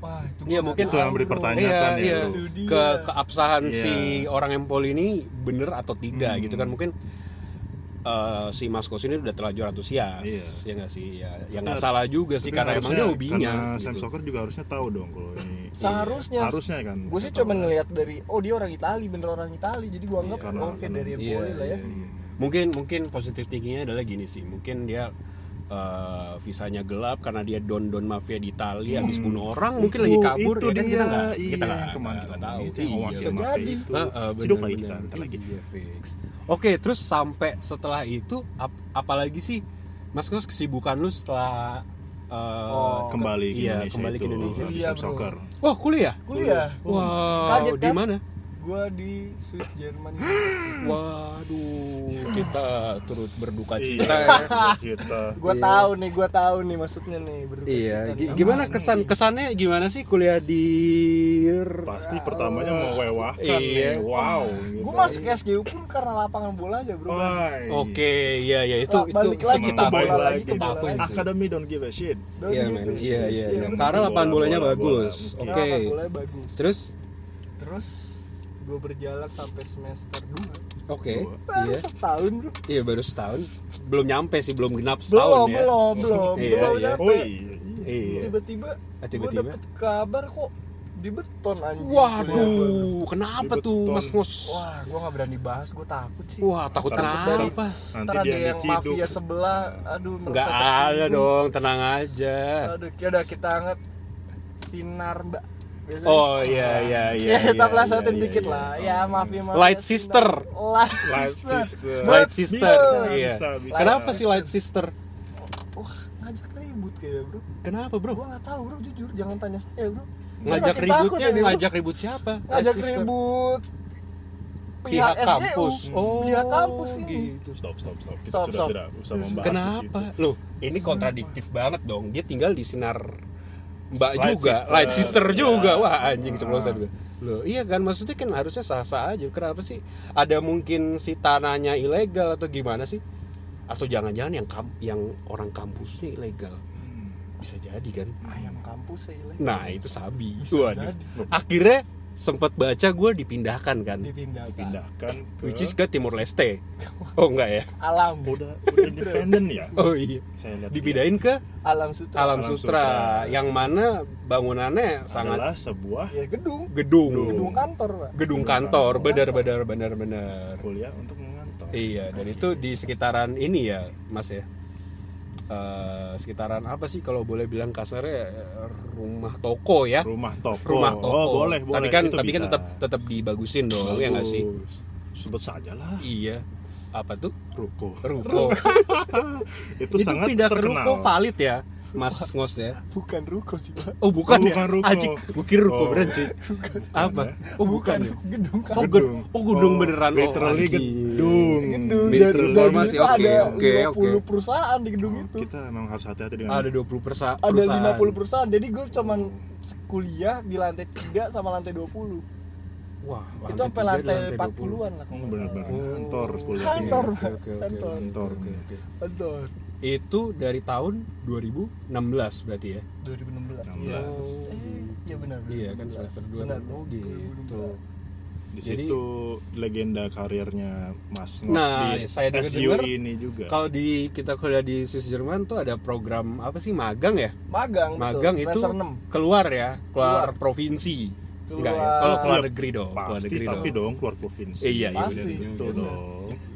Wah itu Iya gua mungkin Itu yang pertanyaan. iya, ya, iya. ke keabsahan Iya. si orang Empoli ini bener atau tidak Hmm. gitu kan mungkin eh, si Mas Kos ini udah terlanjur antusias Iya. ya nggak sih ya ya Tapi- nggak salah juga sih karena emang harusnya- dia hobinya Karena Sam gitu. Soccer juga harusnya tahu dong kalau ini. seharusnya Harusnya kan. gue sih cuma kan. ngelihat dari oh dia orang Itali bener orang Itali jadi gue anggap karena- oke karena- dari Iya, Empoli lah ya iya. mungkin mungkin positif tingginya adalah gini sih mungkin dia eh, visanya gelap karena dia don don mafia di Italia habis bunuh orang mungkin lagi kabur itu ya kan dia. kita nggak iya, kita nggak nggak kita tahu itu yang Iya. mafia Bisa mafia jadi. itu. Heeh, benar, Ciduk lagi kita bentar lagi. Iya, fix. Oke, terus sampai setelah itu ap- apalagi sih Mas Kos kesibukan lu setelah eh, Oh, Kembali ke iya, Indonesia kembali ke itu, Indonesia. di Iya. Soccer. Wah, kuliah. kuliah Wow, Kaget di kan? mana? Gue di Swiss Jerman [GASPS] Waduh, kita turut berduka Iya, cita. ya. kita. gue tahu nih gue tahu nih maksudnya nih berduka Iya, cita nih. gimana kesan kesannya gimana sih kuliah di Pasti pertamanya mau wewahkan Iya. nih. Wow. gitu. gue masuk SGU pun karena lapangan bola aja bro. Oke, iya ya itu balik lagi kita ke bola lagi, ke kita bola akuin lagi. sih. Academy don't give a shit. Don't Iya, give men. a shit. Iya, iya, iya. Karena lapangan bolanya bola, bagus. Oke. Terus terus gue berjalan sampai semester 2 oke, baru iya. setahun bro Iya baru setahun. Belum nyampe sih, belum genap setahun belum ya. belum belum Iya, belum iya. nyampe Oh iya. iya. Iya. tiba-tiba Ah, gue tiba-tiba? dapet kabar kok di beton anjing gua. Waduh, kenapa Di tuh beton. Mas Ngos? wah gue nggak berani bahas gue takut sih Wah, takut kenapa? Nanti ada dia yang diciduk. mafia sebelah aduh Enggak ada dong, tenang aja. aduh ya udah kita anggap sinar mbak Biasanya- Oh iya iya [LAUGHS] iya. ya kita iya, pelasatin iya, dikit iya. lah ya mafia mafia Light sinar. sister. light Light sister. Light sister. Iya. Kenapa sih light sister? wah ngajak ribut kayak bro Kenapa, Bro? gue nggak tahu bro jujur jangan tanya saya bro Ngajak ributnya bro. ngajak ribut siapa? ngajak Light ribut pihak SGU. kampus. Oh, pihak kampus ini gitu. Stop, stop, stop. Kita Stop, sudah stop. tidak usah membahas di Kenapa? Loh, ini kontradiktif banget dong. Dia tinggal di sinar Mbak Light juga, sister. light sister Iya. juga. Wah, anjing ceplosan gue. Loh, iya kan maksudnya kan harusnya sah-sah aja. Kenapa sih? Ada mungkin si tanahnya ilegal atau gimana sih? Atau jangan-jangan yang kam yang orang kampusnya ilegal. Bisa jadi kan? ayam kampus saya ilegal. Nah, itu sabi. Bisa Waduh. jadi. Akhirnya sempat baca gue dipindahkan kan. dipindahkan Pindahkan ke Which is ke Timur Leste. [LAUGHS] Oh enggak ya? alam udah udah independen ya. [LAUGHS] Oh iya. Saya lihat Dipindahin ke alam sutra Alam Alam Sutra, Sutra. yang mana bangunannya sangat adalah sebuah ya gedung gedung gedung kantor pak gedung kantor benar benar benar benar kuliah untuk mengantor. iya dan itu di sekitaran ini ya mas ya Eh, sekitaran apa sih kalau boleh bilang kasarnya eh, rumah toko ya Rumah toko. rumah toko Oh, boleh, boleh. tapi kan Itu tapi kan bisa. tetap tetap dibagusin dong ya nggak sih Bagus. Sebut saja lah. iya apa tuh Ruko. ruko [LAUGHS] Itu, itu sangat pindah ke terkenal. ruko valid ya mas ngos ya bukan ruko sih pak oh bukan Oh, ya bukan ruko. Anjing, gua kira ruko Oh. beneran cuy apa oh bukan ya gedung Oh, kantor gedung, oh gedung beneran. Oh, Literally anjing. gedung. gedung Mister dan Informasi, itu oke, ada oke, 50 oke. perusahaan di gedung itu Kita memang harus hati-hati dengan Ada 20 persa ada perusahaan. 50 perusahaan jadi gue cuman kuliah di lantai 3 sama lantai 20 Wah, itu sampai lantai 20. 40-an lah Hmm, benar-benar kantor kuliah. kantor Oke, oke, oke. kantor Kantor. Itu dari tahun 2016 berarti ya? 2016 iya eh, iya benar benar. Iya kan semester 2 Benar. Oh gitu. Di Jadi- situ legenda karirnya Mas Ngos Nah, di saya SU dengar-dengar ini juga. Kalau di kita kuliah di Swiss Jerman tuh ada program apa sih magang ya? magang Magang betul. itu semester 6 keluar ya, keluar, provinsi. Enggak ya? Keluar. Kalau keluar negeri dong, keluar Pasti, negeri tapi dong. dong keluar provinsi. Eh, iya, iya, Pasti. bener Itu juga.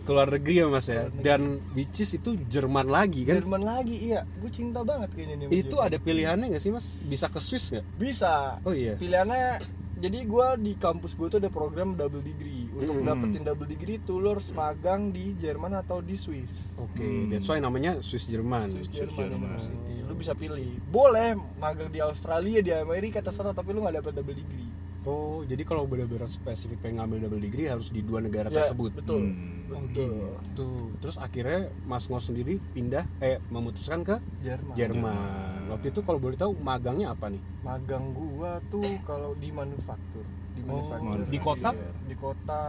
Dong. Keluar negeri ya Mas ya. Dan which is itu Jerman lagi kan? Jerman lagi iya gue cinta banget kayaknya nih Itu Jerman. ada pilihannya nggak sih Mas? Bisa ke Swiss nggak? bisa Oh iya. pilihannya jadi gua di kampus gue tuh ada program double degree. Untuk Hmm. dapetin double degree tuh lo harus magang di Jerman atau di Swiss. Oke, that's why namanya Swiss Jerman. Swiss Jerman University. Lu bisa pilih. Boleh magang di Australia di Amerika terserah tapi lu nggak dapet double degree. Oh, jadi kalau benar-benar spesifik pengen ngambil double degree harus di dua negara ya tersebut. betul. Hmm. betul. Tuh, terus akhirnya Mas Ngos sendiri pindah eh memutuskan ke Jerman. Jerman. Waktu itu kalau boleh tahu magangnya apa nih? magang gua tuh kalau di manufaktur di manufaktur di kota? di kota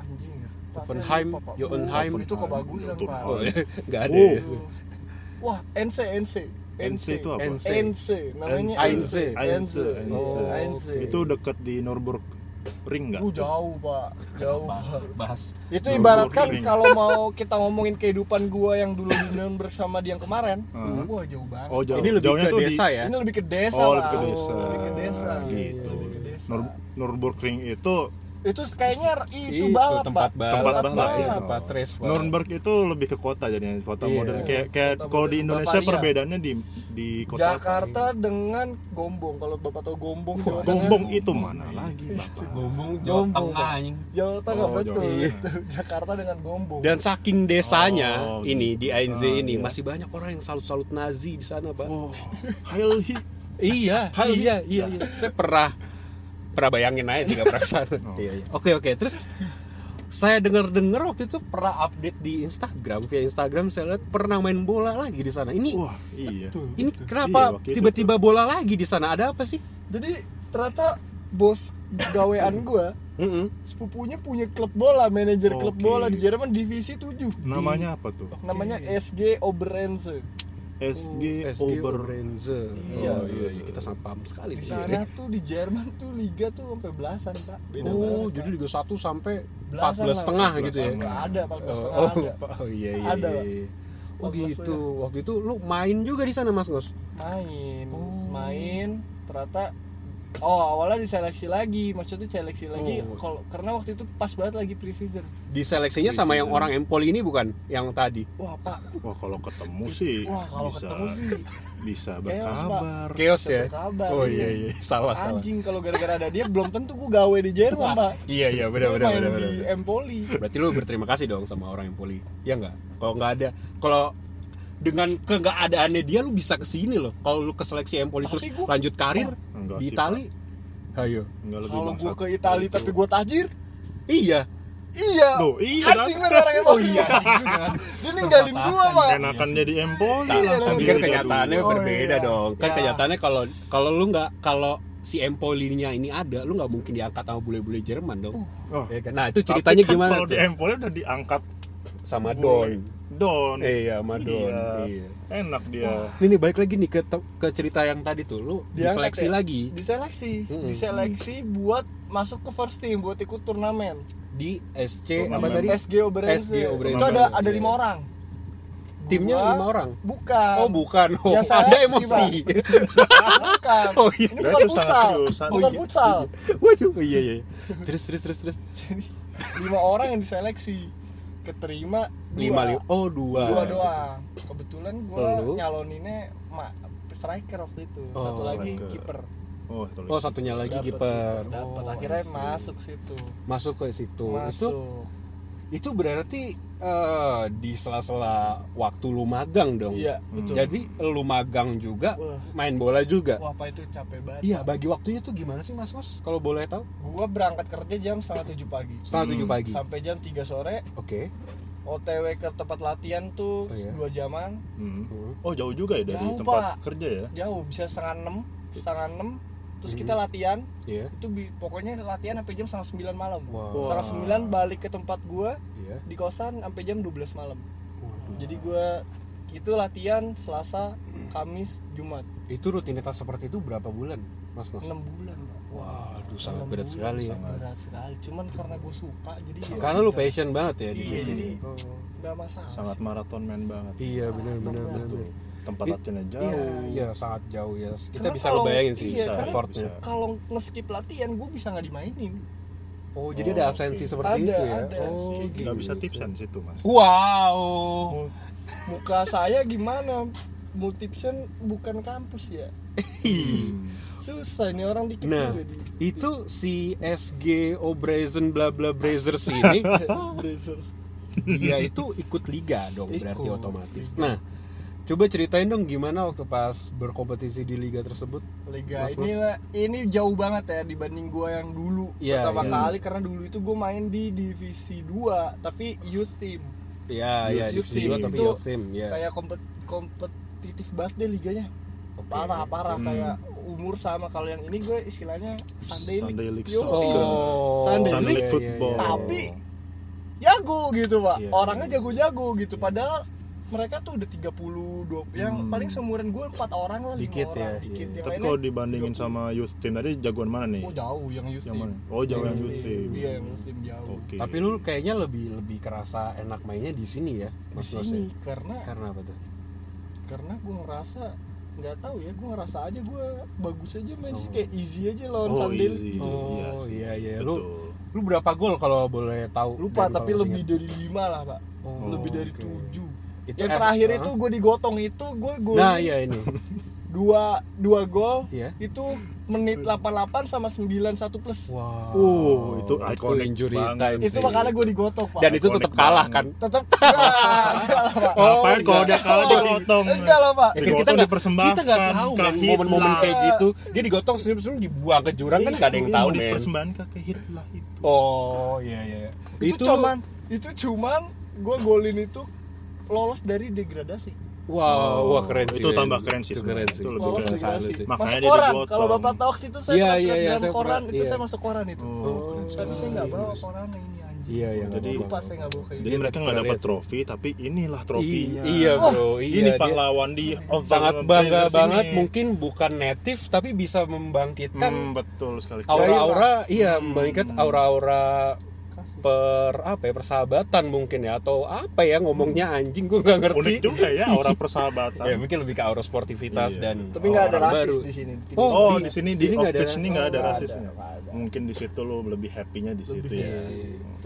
anjing ya Oppenheim. Jotunheim. Oh, itu kebagusan pak Oh, enggak ada. Oh. ya. wah NC NC NC itu apa? NC. NC namanya Ainse. Ainse Ainse. Oh, Itu dekat di Nürburg Ring nggak? Uh, jauh pak jauh pak Bahas. itu Nurburgring. ibaratkan kalau mau kita ngomongin kehidupan gua yang dulu di Nuremberg sama dia yang kemarin wah jauh banget Oh jauh. Ini lebih Jauhnya ke tuh di- desa ya? ini lebih ke desa Oh, Pak. lebih ke desa. lebih ke desa Gitu. lebih ke desa Nur Nürburgring itu itu kayaknya itu Itu balap tempat balap, Tempat balap, Iya, iya. tempat race. Pak. Nürburg itu lebih ke kota jadinya kota Iya. modern kayak kayak kalau di. Indonesia Bavaria. perbedaannya di di kota apa? Jakarta dengan Gombong kalau bapak tahu Gombong Jawa Tengah. Gombong itu mana lagi Bapak? Gombong Jawa Gombong, Tengah anjing. Jawa Tengah Oh, betul Jawa itu. [LAUGHS] Jakarta dengan Gombong Dan saking desanya Oh, ini di ANZ Ah, ini iya. masih banyak orang yang salut-salut Nazi di sana, Pak. Oh, Heil Hitler. Iya, Hal- iya, iya, iya. Saya pernah pernah bayangin aja sih nggak pernah [LAUGHS] ke sana. Iya, iya. Oke, oke. Terus saya dengar-dengar waktu itu pernah update di Instagram via Instagram saya lihat pernah main bola lagi di sana. Ini Wah, iya. ini Iya, kenapa itu tiba-tiba bola lagi di sana? Ada apa sih? jadi ternyata bos gawean gua Mm-mm. sepupunya punya klub bola manajer klub Oke. bola di Jerman divisi 7 Namanya apa tuh? namanya SG Oberense SG, SG Ober. Oberense. Iya. Oh, iya, iya. Kita sangat paham sekali. di sana tuh di Jerman tuh liga tuh sampai belasan pak beda Oh, banget jadi Liga 1 sampai Belasan 14 lah. setengah gitu ya. Nggak ada 14 Oh, setengah oh, ada oh, iya iya. Ada, iya, Pak. iya. Oh 14 gitu. Waktu itu lu main juga di sana Mas Ngos. main main ternyata oh awalnya diseleksi lagi maksudnya seleksi lagi Oh. kalau karena waktu itu pas banget lagi pre-season Di seleksinya sama yang orang Empoli ini bukan yang tadi. wah pak Wah, kalau ketemu sih wah kalau bisa, ketemu sih bisa berkabar. Chaos ya. berkabar, Oh iya. iya iya, salah salah. anjing kalau gara-gara ada dia belum tentu gue gawe di Jerman pak Iya iya benar benar benar. di benar. Empoli Berarti lu berterima kasih dong sama orang Empoli. Ya enggak? Kalau nggak ada kalau dengan ke nggak adaannya dia lu bisa ke sini loh. Kalau lu ke seleksi Empoli Tapi terus gua- lanjut karir Enggak di Itali. Ayo. Kalau gue ke Italia tapi gue tajir Iya. iya Loh, iya, anjing bener orang Empoli oh iya dia ninggalin gue pak enakan jadi Empoli Tak, langsung tapi kan kenyataannya dua. Oh, berbeda iya. dong. Kan Ya. kenyataannya kalau kalau lu nggak kalau si Empolinya ini ada, lu nggak mungkin diangkat sama bule-bule Jerman dong. Oh. Ya kan? Nah, itu Tapi ceritanya kan gimana Kalau tuh? di Empoli udah diangkat sama. Don. Don. Iya, sama Don. Iya. Iya. Enak dia. Ini nih balik lagi nih ke ke cerita yang tadi tuh, lu Diangkat diseleksi ya? lagi diseleksi Mm-mm. diseleksi buat masuk ke first team buat ikut turnamen di SC apa Turnamen. tadi? SG Oberense itu ada ada Iya. lima orang Timnya Gua- lima orang. bukan Oh, bukan. Oh, Ya, ada emosi. [LAUGHS] bukan Oh, iya. ini bukan futsal bukan iya. futsal Waduh, oh, iya iya. Terus terus terus terus. lima orang yang diseleksi keterima dua. Lima lima. Oh, dua. dua doang kebetulan gua Lu? nyaloninnya ma striker waktu itu Oh, satu lagi kiper Oh, itu Oh, satunya lagi kiper. dapet. Oh, akhirnya masuk situ masuk ke situ. Itu masuk itu berarti eh, di sela-sela waktu lu magang dong. Iya, betul. Jadi lu magang juga, Wah. main bola juga. wah apa itu capek banget Iya, bagi waktunya tuh gimana sih Mas Kos? Kalau boleh tahu? gua berangkat kerja jam setengah tujuh pagi Setengah tujuh pagi. sampai jam 3 sore Oke. OTW ke tempat latihan tuh Oh, iya. dua jaman Hmm. Hmm. Oh, jauh juga ya dari Jauh, tempat Pak. kerja ya? jauh bisa setengah enam setengah enam terus Hmm. kita latihan Iya. itu pokoknya latihan sampai jam setengah sembilan malam Wow. setengah sembilan balik ke tempat gua Iya. di kosan sampai jam 12 malam Waduh. jadi gua itu latihan Selasa Kamis Jumat Itu rutinitas seperti itu berapa bulan, Mas Kos? 6 bulan Pak. Waduh, sangat berat bulan, sekali ya. sangat berat sekali cuman karena gue suka jadi ya Karena lu passion banget ya di iya situ. jadi Oh. nggak masalah Sangat sih. maraton man banget. Iya, benar benar benar. Tuh, benar. Tempat latihannya Iya, jauh. iya, sangat jauh ya. Kita Karena bisa kalau- ngebayangin sih iya, effortnya. kalau nge-skip latihan gue bisa nggak dimainin Oh, jadi ada absensi seperti Ada, itu ya? ada. Oh, Kayak gitu. Nggak bisa tipsan situ, Mas. Wow. muka saya gimana multipsen bukan kampus ya [LAUGHS] susah ini orang dikit Nah, di itu si SG Obrazen bla bla Brazers ini [LAUGHS] dia itu ikut liga dong berarti Ikut, otomatis. Nah, coba ceritain dong gimana waktu pas berkompetisi di liga tersebut. Liga Mas, ini lah ini jauh banget ya dibanding gua yang dulu Iya, pertama iya. kali karena dulu itu gue main di divisi 2 tapi youth team Ya, ya Youth di team dua tapi itu Yosim ya. kayak kompet kompetitif banget deh liganya Oke. parah parah kayak umur sama kalau yang ini gue istilahnya Sunday League, Sunday League Yo. Oh, Sunday Sunday League Football. tapi jago gitu pak Iya. orangnya jago-jago gitu padahal mereka tuh udah 30 20 yang paling seumuran gue empat orang lah Hmm. Dikit ya, orang dikit iya. Tapi kalau dibandingin sama youth team tadi jagoan mana nih? oh jauh yang youth Yang team mana? Oh, jauh yang youth team. iya yang youth team jauh Oke. Tapi lu kayaknya lebih lebih kerasa enak mainnya di sini ya, di Mas Nos sini ya? karena Karena apa tuh? karena gue ngerasa nggak tahu ya gue ngerasa aja gue bagus aja main sih Oh. kayak easy aja lawan Oh, Sunday easy. Oh, sih. iya, iya. Lu- Betul. Lu berapa gol kalau boleh tahu? lupa tapi lebih dari lima lah pak Oh, lebih dari oke. tujuh Itu yang terakhir itu gue digotong itu gue gol Nah, iya ini. [LAUGHS] dua dua gol Iya. itu menit 88 sama 91 plus Wow. Uh, itu itu iconic injury time itu makanya gue digotong pak Dan itu tetap kalah kan? tetap enggak enggak lah pak Oh, Ngapain kalau enggak. dia kalah digotong? enggak lah pak Ya, kan Digotong kita nggak dipersembahkan kita nggak tahu men Hitler. momen-momen kayak gitu dia digotong senyum senyum dibuang ke jurang kan nggak ada yang Iya, tahu men dipersembahkan ke Hitler itu. oh iya iya itu, cuman itu cuman gue golin itu lolos dari degradasi. Wow wah keren sih Itu tambah keren sih itu keren sih. Itu lebih lolos keren. keren. sih. Makanya masuk dia koran. kalau bapak tahu waktu itu saya Iya, pernah iya, lihat iya, dalam koran itu iya. saya masuk koran itu. Oh, tapi saya nggak bawa koran ini anjing? Iya iya Jadi- lupa saya nggak bawa kayak Jadi mereka nggak dapat trofi, tapi inilah trofinya. iya bro. Iya ini pahlawan dia. Oh, sangat bangga banget. Mungkin bukan native tapi bisa membangkitkan Hmm, betul sekali. aura-aura iya membangkitkan aura-aura kasih per apa ya persahabatan mungkin ya atau apa ya ngomongnya anjing gue nggak ngerti. Unik juga ya aura [LAUGHS] persahabatan. ya mungkin lebih ke aura sportivitas Iya. dan tapi nggak ada rasis baru. di sini Oh, Oh, di- di sini di off pitch ini nggak ada ada, rasisnya. Mungkin di situ lo lebih happy-nya di situ ya.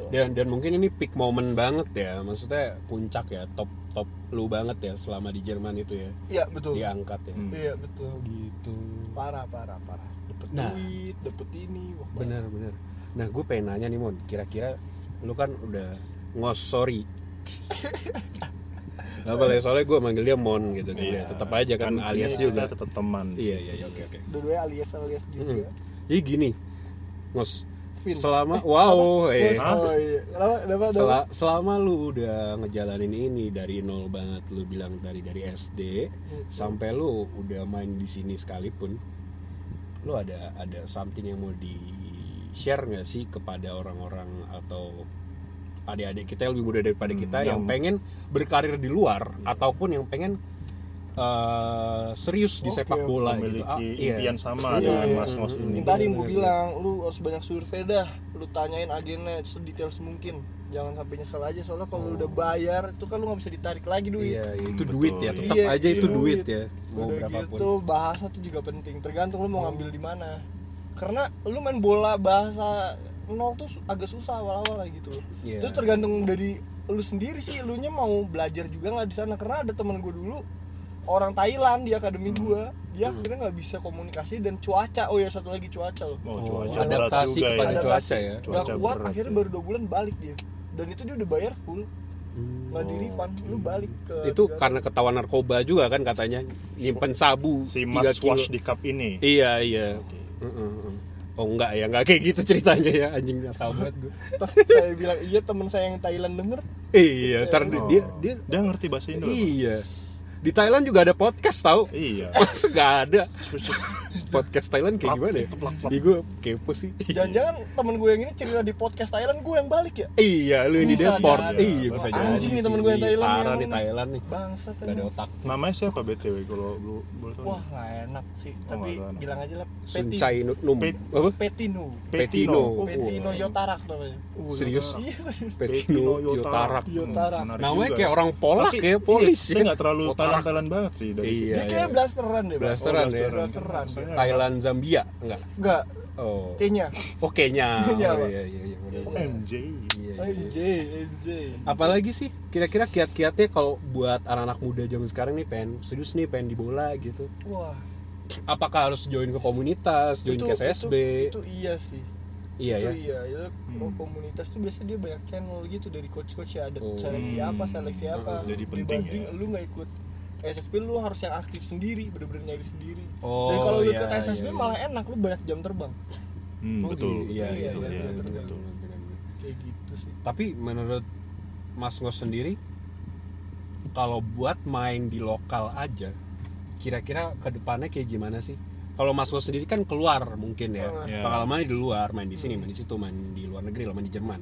dan dan mungkin ini peak moment banget ya maksudnya puncak ya top top lu banget ya selama di Jerman itu ya. Iya betul. Diangkat ya. Iya betul. Gitu. Parah parah parah. Dapet Nah. duit dapet ini wah, bener bener nah gue pengen nanya nih mon. Kira-kira lu kan udah ngos sorry Gak apa ya soalnya gue manggil dia mon gitu kan. Ya tetap aja kan, alias kita juga. tetap teman. iya iya iya, oke oke. Dua-duanya alias alias juga. Jadi gini. Ngos Vin. selama wow eh. Oh iya? Sel- selama lu udah ngejalanin ini dari nol banget lu bilang dari dari SD sampai lu udah main di sini sekalipun lu ada ada something yang mau di share nggak sih kepada orang-orang atau adik-adik kita yang lebih muda daripada kita yang pengen berkarir di luar ataupun yang pengen eh, serius di sepak bola gitu Memiliki Ah, iya. impian sama Iya, dengan iya. Mas Ngos ini. Yang tadi yang gue bilang, lu harus banyak survei dah. Lu tanyain agennya sedetail semungkin. Jangan sampai nyesel aja soalnya kalau lu udah bayar itu kan lu nggak bisa ditarik lagi duit. Iya, iya, itu Betul. duit ya tetap Iya, aja itu duit ya mau Udah berapapun gitu bahasa tuh juga penting. Tergantung lu mau ngambil di mana. Karena lu main bola bahasa nol tuh agak susah awal-awal lah gitu loh. Iya. Itu tergantung dari lu sendiri sih, lu nya mau belajar juga nggak di sana. Karena ada temen gue dulu orang Thailand di akademi gua dia akhirnya nggak bisa komunikasi dan cuaca oh ya satu lagi cuaca loh Oh, Oh, cuaca berat adaptasi juga kepada ya. cuaca ya nggak kuat berat akhirnya ya. baru dua bulan balik dia dan itu dia udah bayar full nggak di refund lu balik ke Hmm. itu negara. karena ketahuan narkoba juga kan katanya nyimpen sabu Si 3 Mas kilo. Wash di cup ini. iya iya Oh enggak ya enggak kayak gitu ceritanya ya anjing asal banget gue saya bilang iya temen saya yang Thailand denger. Iya ntar dia dia, dia Dia ngerti bahasa Indo. apa? iya di Thailand juga ada podcast tau. Iya. [LAUGHS] masa nggak ada? Podcast Thailand kayak gimana ya? Iya gue kepo sih. Jangan-jangan temen gue yang ini cerita di podcast Thailand gue yang balik ya? Iya lu ini Bisa deport. iya bisa jadi. Anjing nih temen gue yang Iya, Thailand parah yang- nih Thailand nih. Bangsat gak ada otak. Namanya siapa BTW kalau lu boleh tahu? wah nggak enak sih. Tapi nggak enak. bilang aja lah Suncai Num. Apa? Petino. Petino. Oh, Petino Yotarak namanya. Serius? Iya serius. Petino Yotarak. Yotarak. Namanya kayak orang Polak Tapi, ya polis iya, Dia nggak terlalu Yotarak. Thailand banget sih dari Iya, dia kayak blasteran deh. Blasteran Oh, ya. blasteran. Thailand Zambia enggak? Enggak. Oh. Kayaknya oke nya Kenya, oh, [LAUGHS] iya iya iya situ. MJ. Iya, iya. MJ MJ apalagi sih kira-kira kiat-kiatnya kalau buat anak-anak muda zaman sekarang nih pengen serius nih pengen di bola gitu. Wah. Apakah harus join ke komunitas join ke SSB itu, itu iya sih. Iya itu ya? iya. Ya oh, komunitas tuh biasa dia banyak channel gitu dari coach-coach ya. Ada Oh. seleksi apa seleksi apa. Jadi penting dibanding ya. lu nggak ikut SSB lu harus yang aktif sendiri bener-bener nyari sendiri. Oh, dan kalau lu iya, ikut SSB iya, iya. malah enak lu banyak jam terbang. Hmm, Oh, betul. iya, iya, betul, iya, iya, betul, betul. betul. kayak gitu sih. Tapi menurut Mas Ngos sendiri kalau buat main di lokal aja kira-kira ke depannya kayak gimana sih? Kalau Mas Ngos sendiri kan keluar mungkin ya. Iya. pengalamannya di luar main di sini main di situ main di luar negeri lah main di Jerman.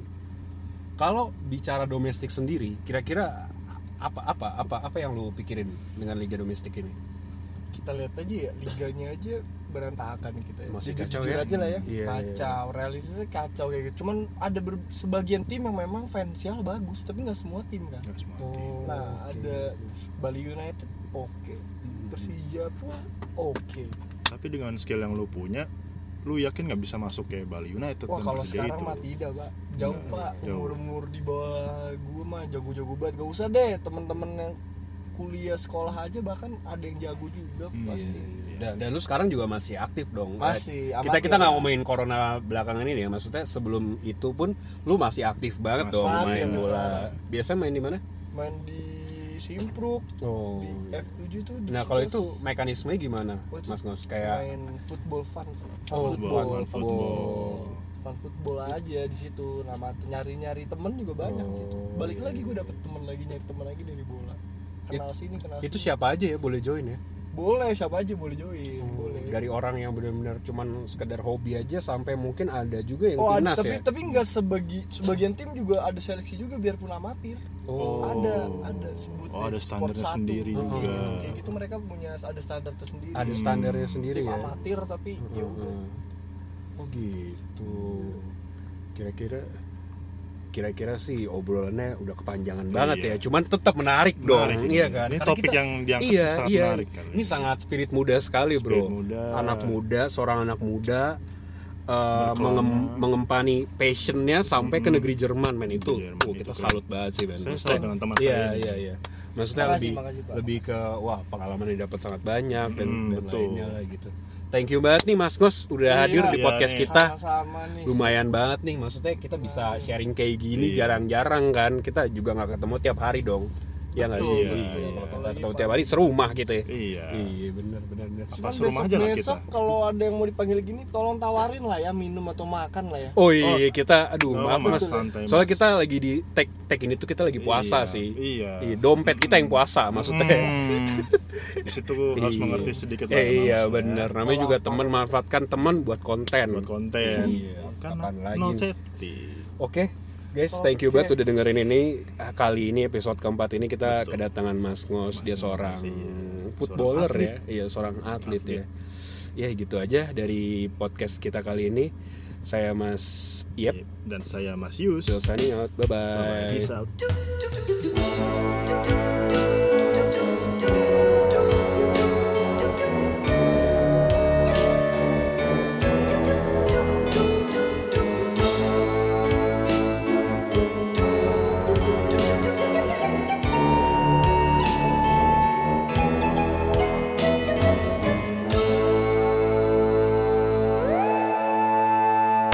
Kalau bicara domestik sendiri kira-kira apa apa apa apa yang lu pikirin dengan liga domestik ini? Kita lihat aja ya liganya aja berantakan kita ya. Masih Jujur- kacau jujur ya? aja lah ya. Iya, kacau realistisnya kacau kayak gitu. Cuman ada ber- sebagian tim yang memang fansnya bagus tapi nggak semua tim kan? Nggak semua Oh. tim. nah ada Bali United oke. Persija pun oke. Tapi dengan skill yang lu punya lu yakin nggak bisa masuk kayak Bali United wah dan kalau Persija sekarang itu? mah tidak pak jauh Nggak, pak jauh. umur umur di bawah gue mah jago-jago banget gak usah deh temen-temen yang kuliah sekolah aja bahkan ada yang jago juga Hmm, pasti Dan, dan lu sekarang juga masih aktif dong. Masih, Eh, Kita kita nggak lah. ngomongin corona belakangan ini ya. Maksudnya sebelum itu pun lu masih aktif banget Masih. dong Masih, main bola. Biasa main di mana? main di Simpruk Oh. di F7 tuh di Nah kalau itu mekanismenya gimana, Oh, Mas Ngos? Kayak main football. Fun Oh, football, fun fun football. Fun football aja di situ. Nama nyari-nyari temen juga banyak di situ. Oh, Balik lagi gue dapet temen lagi nyari temen lagi dari bola. Kenal sini kenal itu sini. siapa aja ya boleh join ya? Boleh siapa aja boleh join, boleh. Dari orang yang benar-benar cuman sekedar hobi aja sampai mungkin ada juga yang Oh ada, timnas tapi ya. tapi nggak sebagi sebagian tim juga ada seleksi juga biarpun amatir. Oh. Ada ada sebut Oh, ada standarnya sport satu. sendiri Kayak juga. gitu, Kayak gitu mereka punya ada standar tersendiri. Ada standarnya sendiri tim ya. amatir tapi ya udah. Oh gitu. Kira-kira kira-kira sih obrolannya udah kepanjangan banget Iya. ya. Cuman tetap menarik, dong, Menarik ini. iya kan? Ini Karena topik yang diangkat iya, sangat iya. menarik kali Ini sangat spirit muda sekali, Bro. Spirit muda. Anak muda, seorang anak muda Berkelana. mengem- mengempani passionnya sampai ke negeri Jerman, men itu. Jerman, uh, itu kita keren. salut banget sih, men. Saya Maksudnya- salut dengan teman iya, saya. Iya, iya. Maksudnya Makasih, lebih makasih, Pak. lebih ke wah pengalaman yang dapat sangat banyak dan, Hmm, dan betul. lainnya lah gitu. Thank you banget nih Mas Ngos udah Iya, hadir di iya podcast nih. kita. Sama-sama nih. Lumayan banget nih, maksudnya kita bisa sharing kayak gini Iya. jarang-jarang kan. Kita juga nggak ketemu tiap hari dong. Ya nggak sih? Iya, betul. Kalau kita ketemu tiap hari serumah gitu ya. Iya. Iya, benar benar benar. Apa serumah aja lah kita. besok kalau ada yang mau dipanggil gini tolong tawarin lah ya minum atau makan lah ya Oh iya, kita aduh Nggak maaf Mas. santai, Soalnya Mas. kita lagi di tag tag ini tuh kita lagi puasa Iya, sih. iya. dompet kita yang puasa maksudnya. Hmm, di situ harus Iya. mengerti sedikit lah Eh, iya benar. Namanya juga teman manfaatkan teman buat konten. buat konten Iya, kan kapan lagi? no safety Oke, guys, thank you Oke. banget udah dengerin ini. Ah, Kali ini episode keempat ini kita kedatangan Mas Ngos. Dia seorang iya. footballer Seorang ya, iya seorang atlet, ya. Ya gitu aja dari podcast kita kali ini. Saya Mas Yep. dan saya Mas Yus out. Bye bye. Bye-bye. Peace out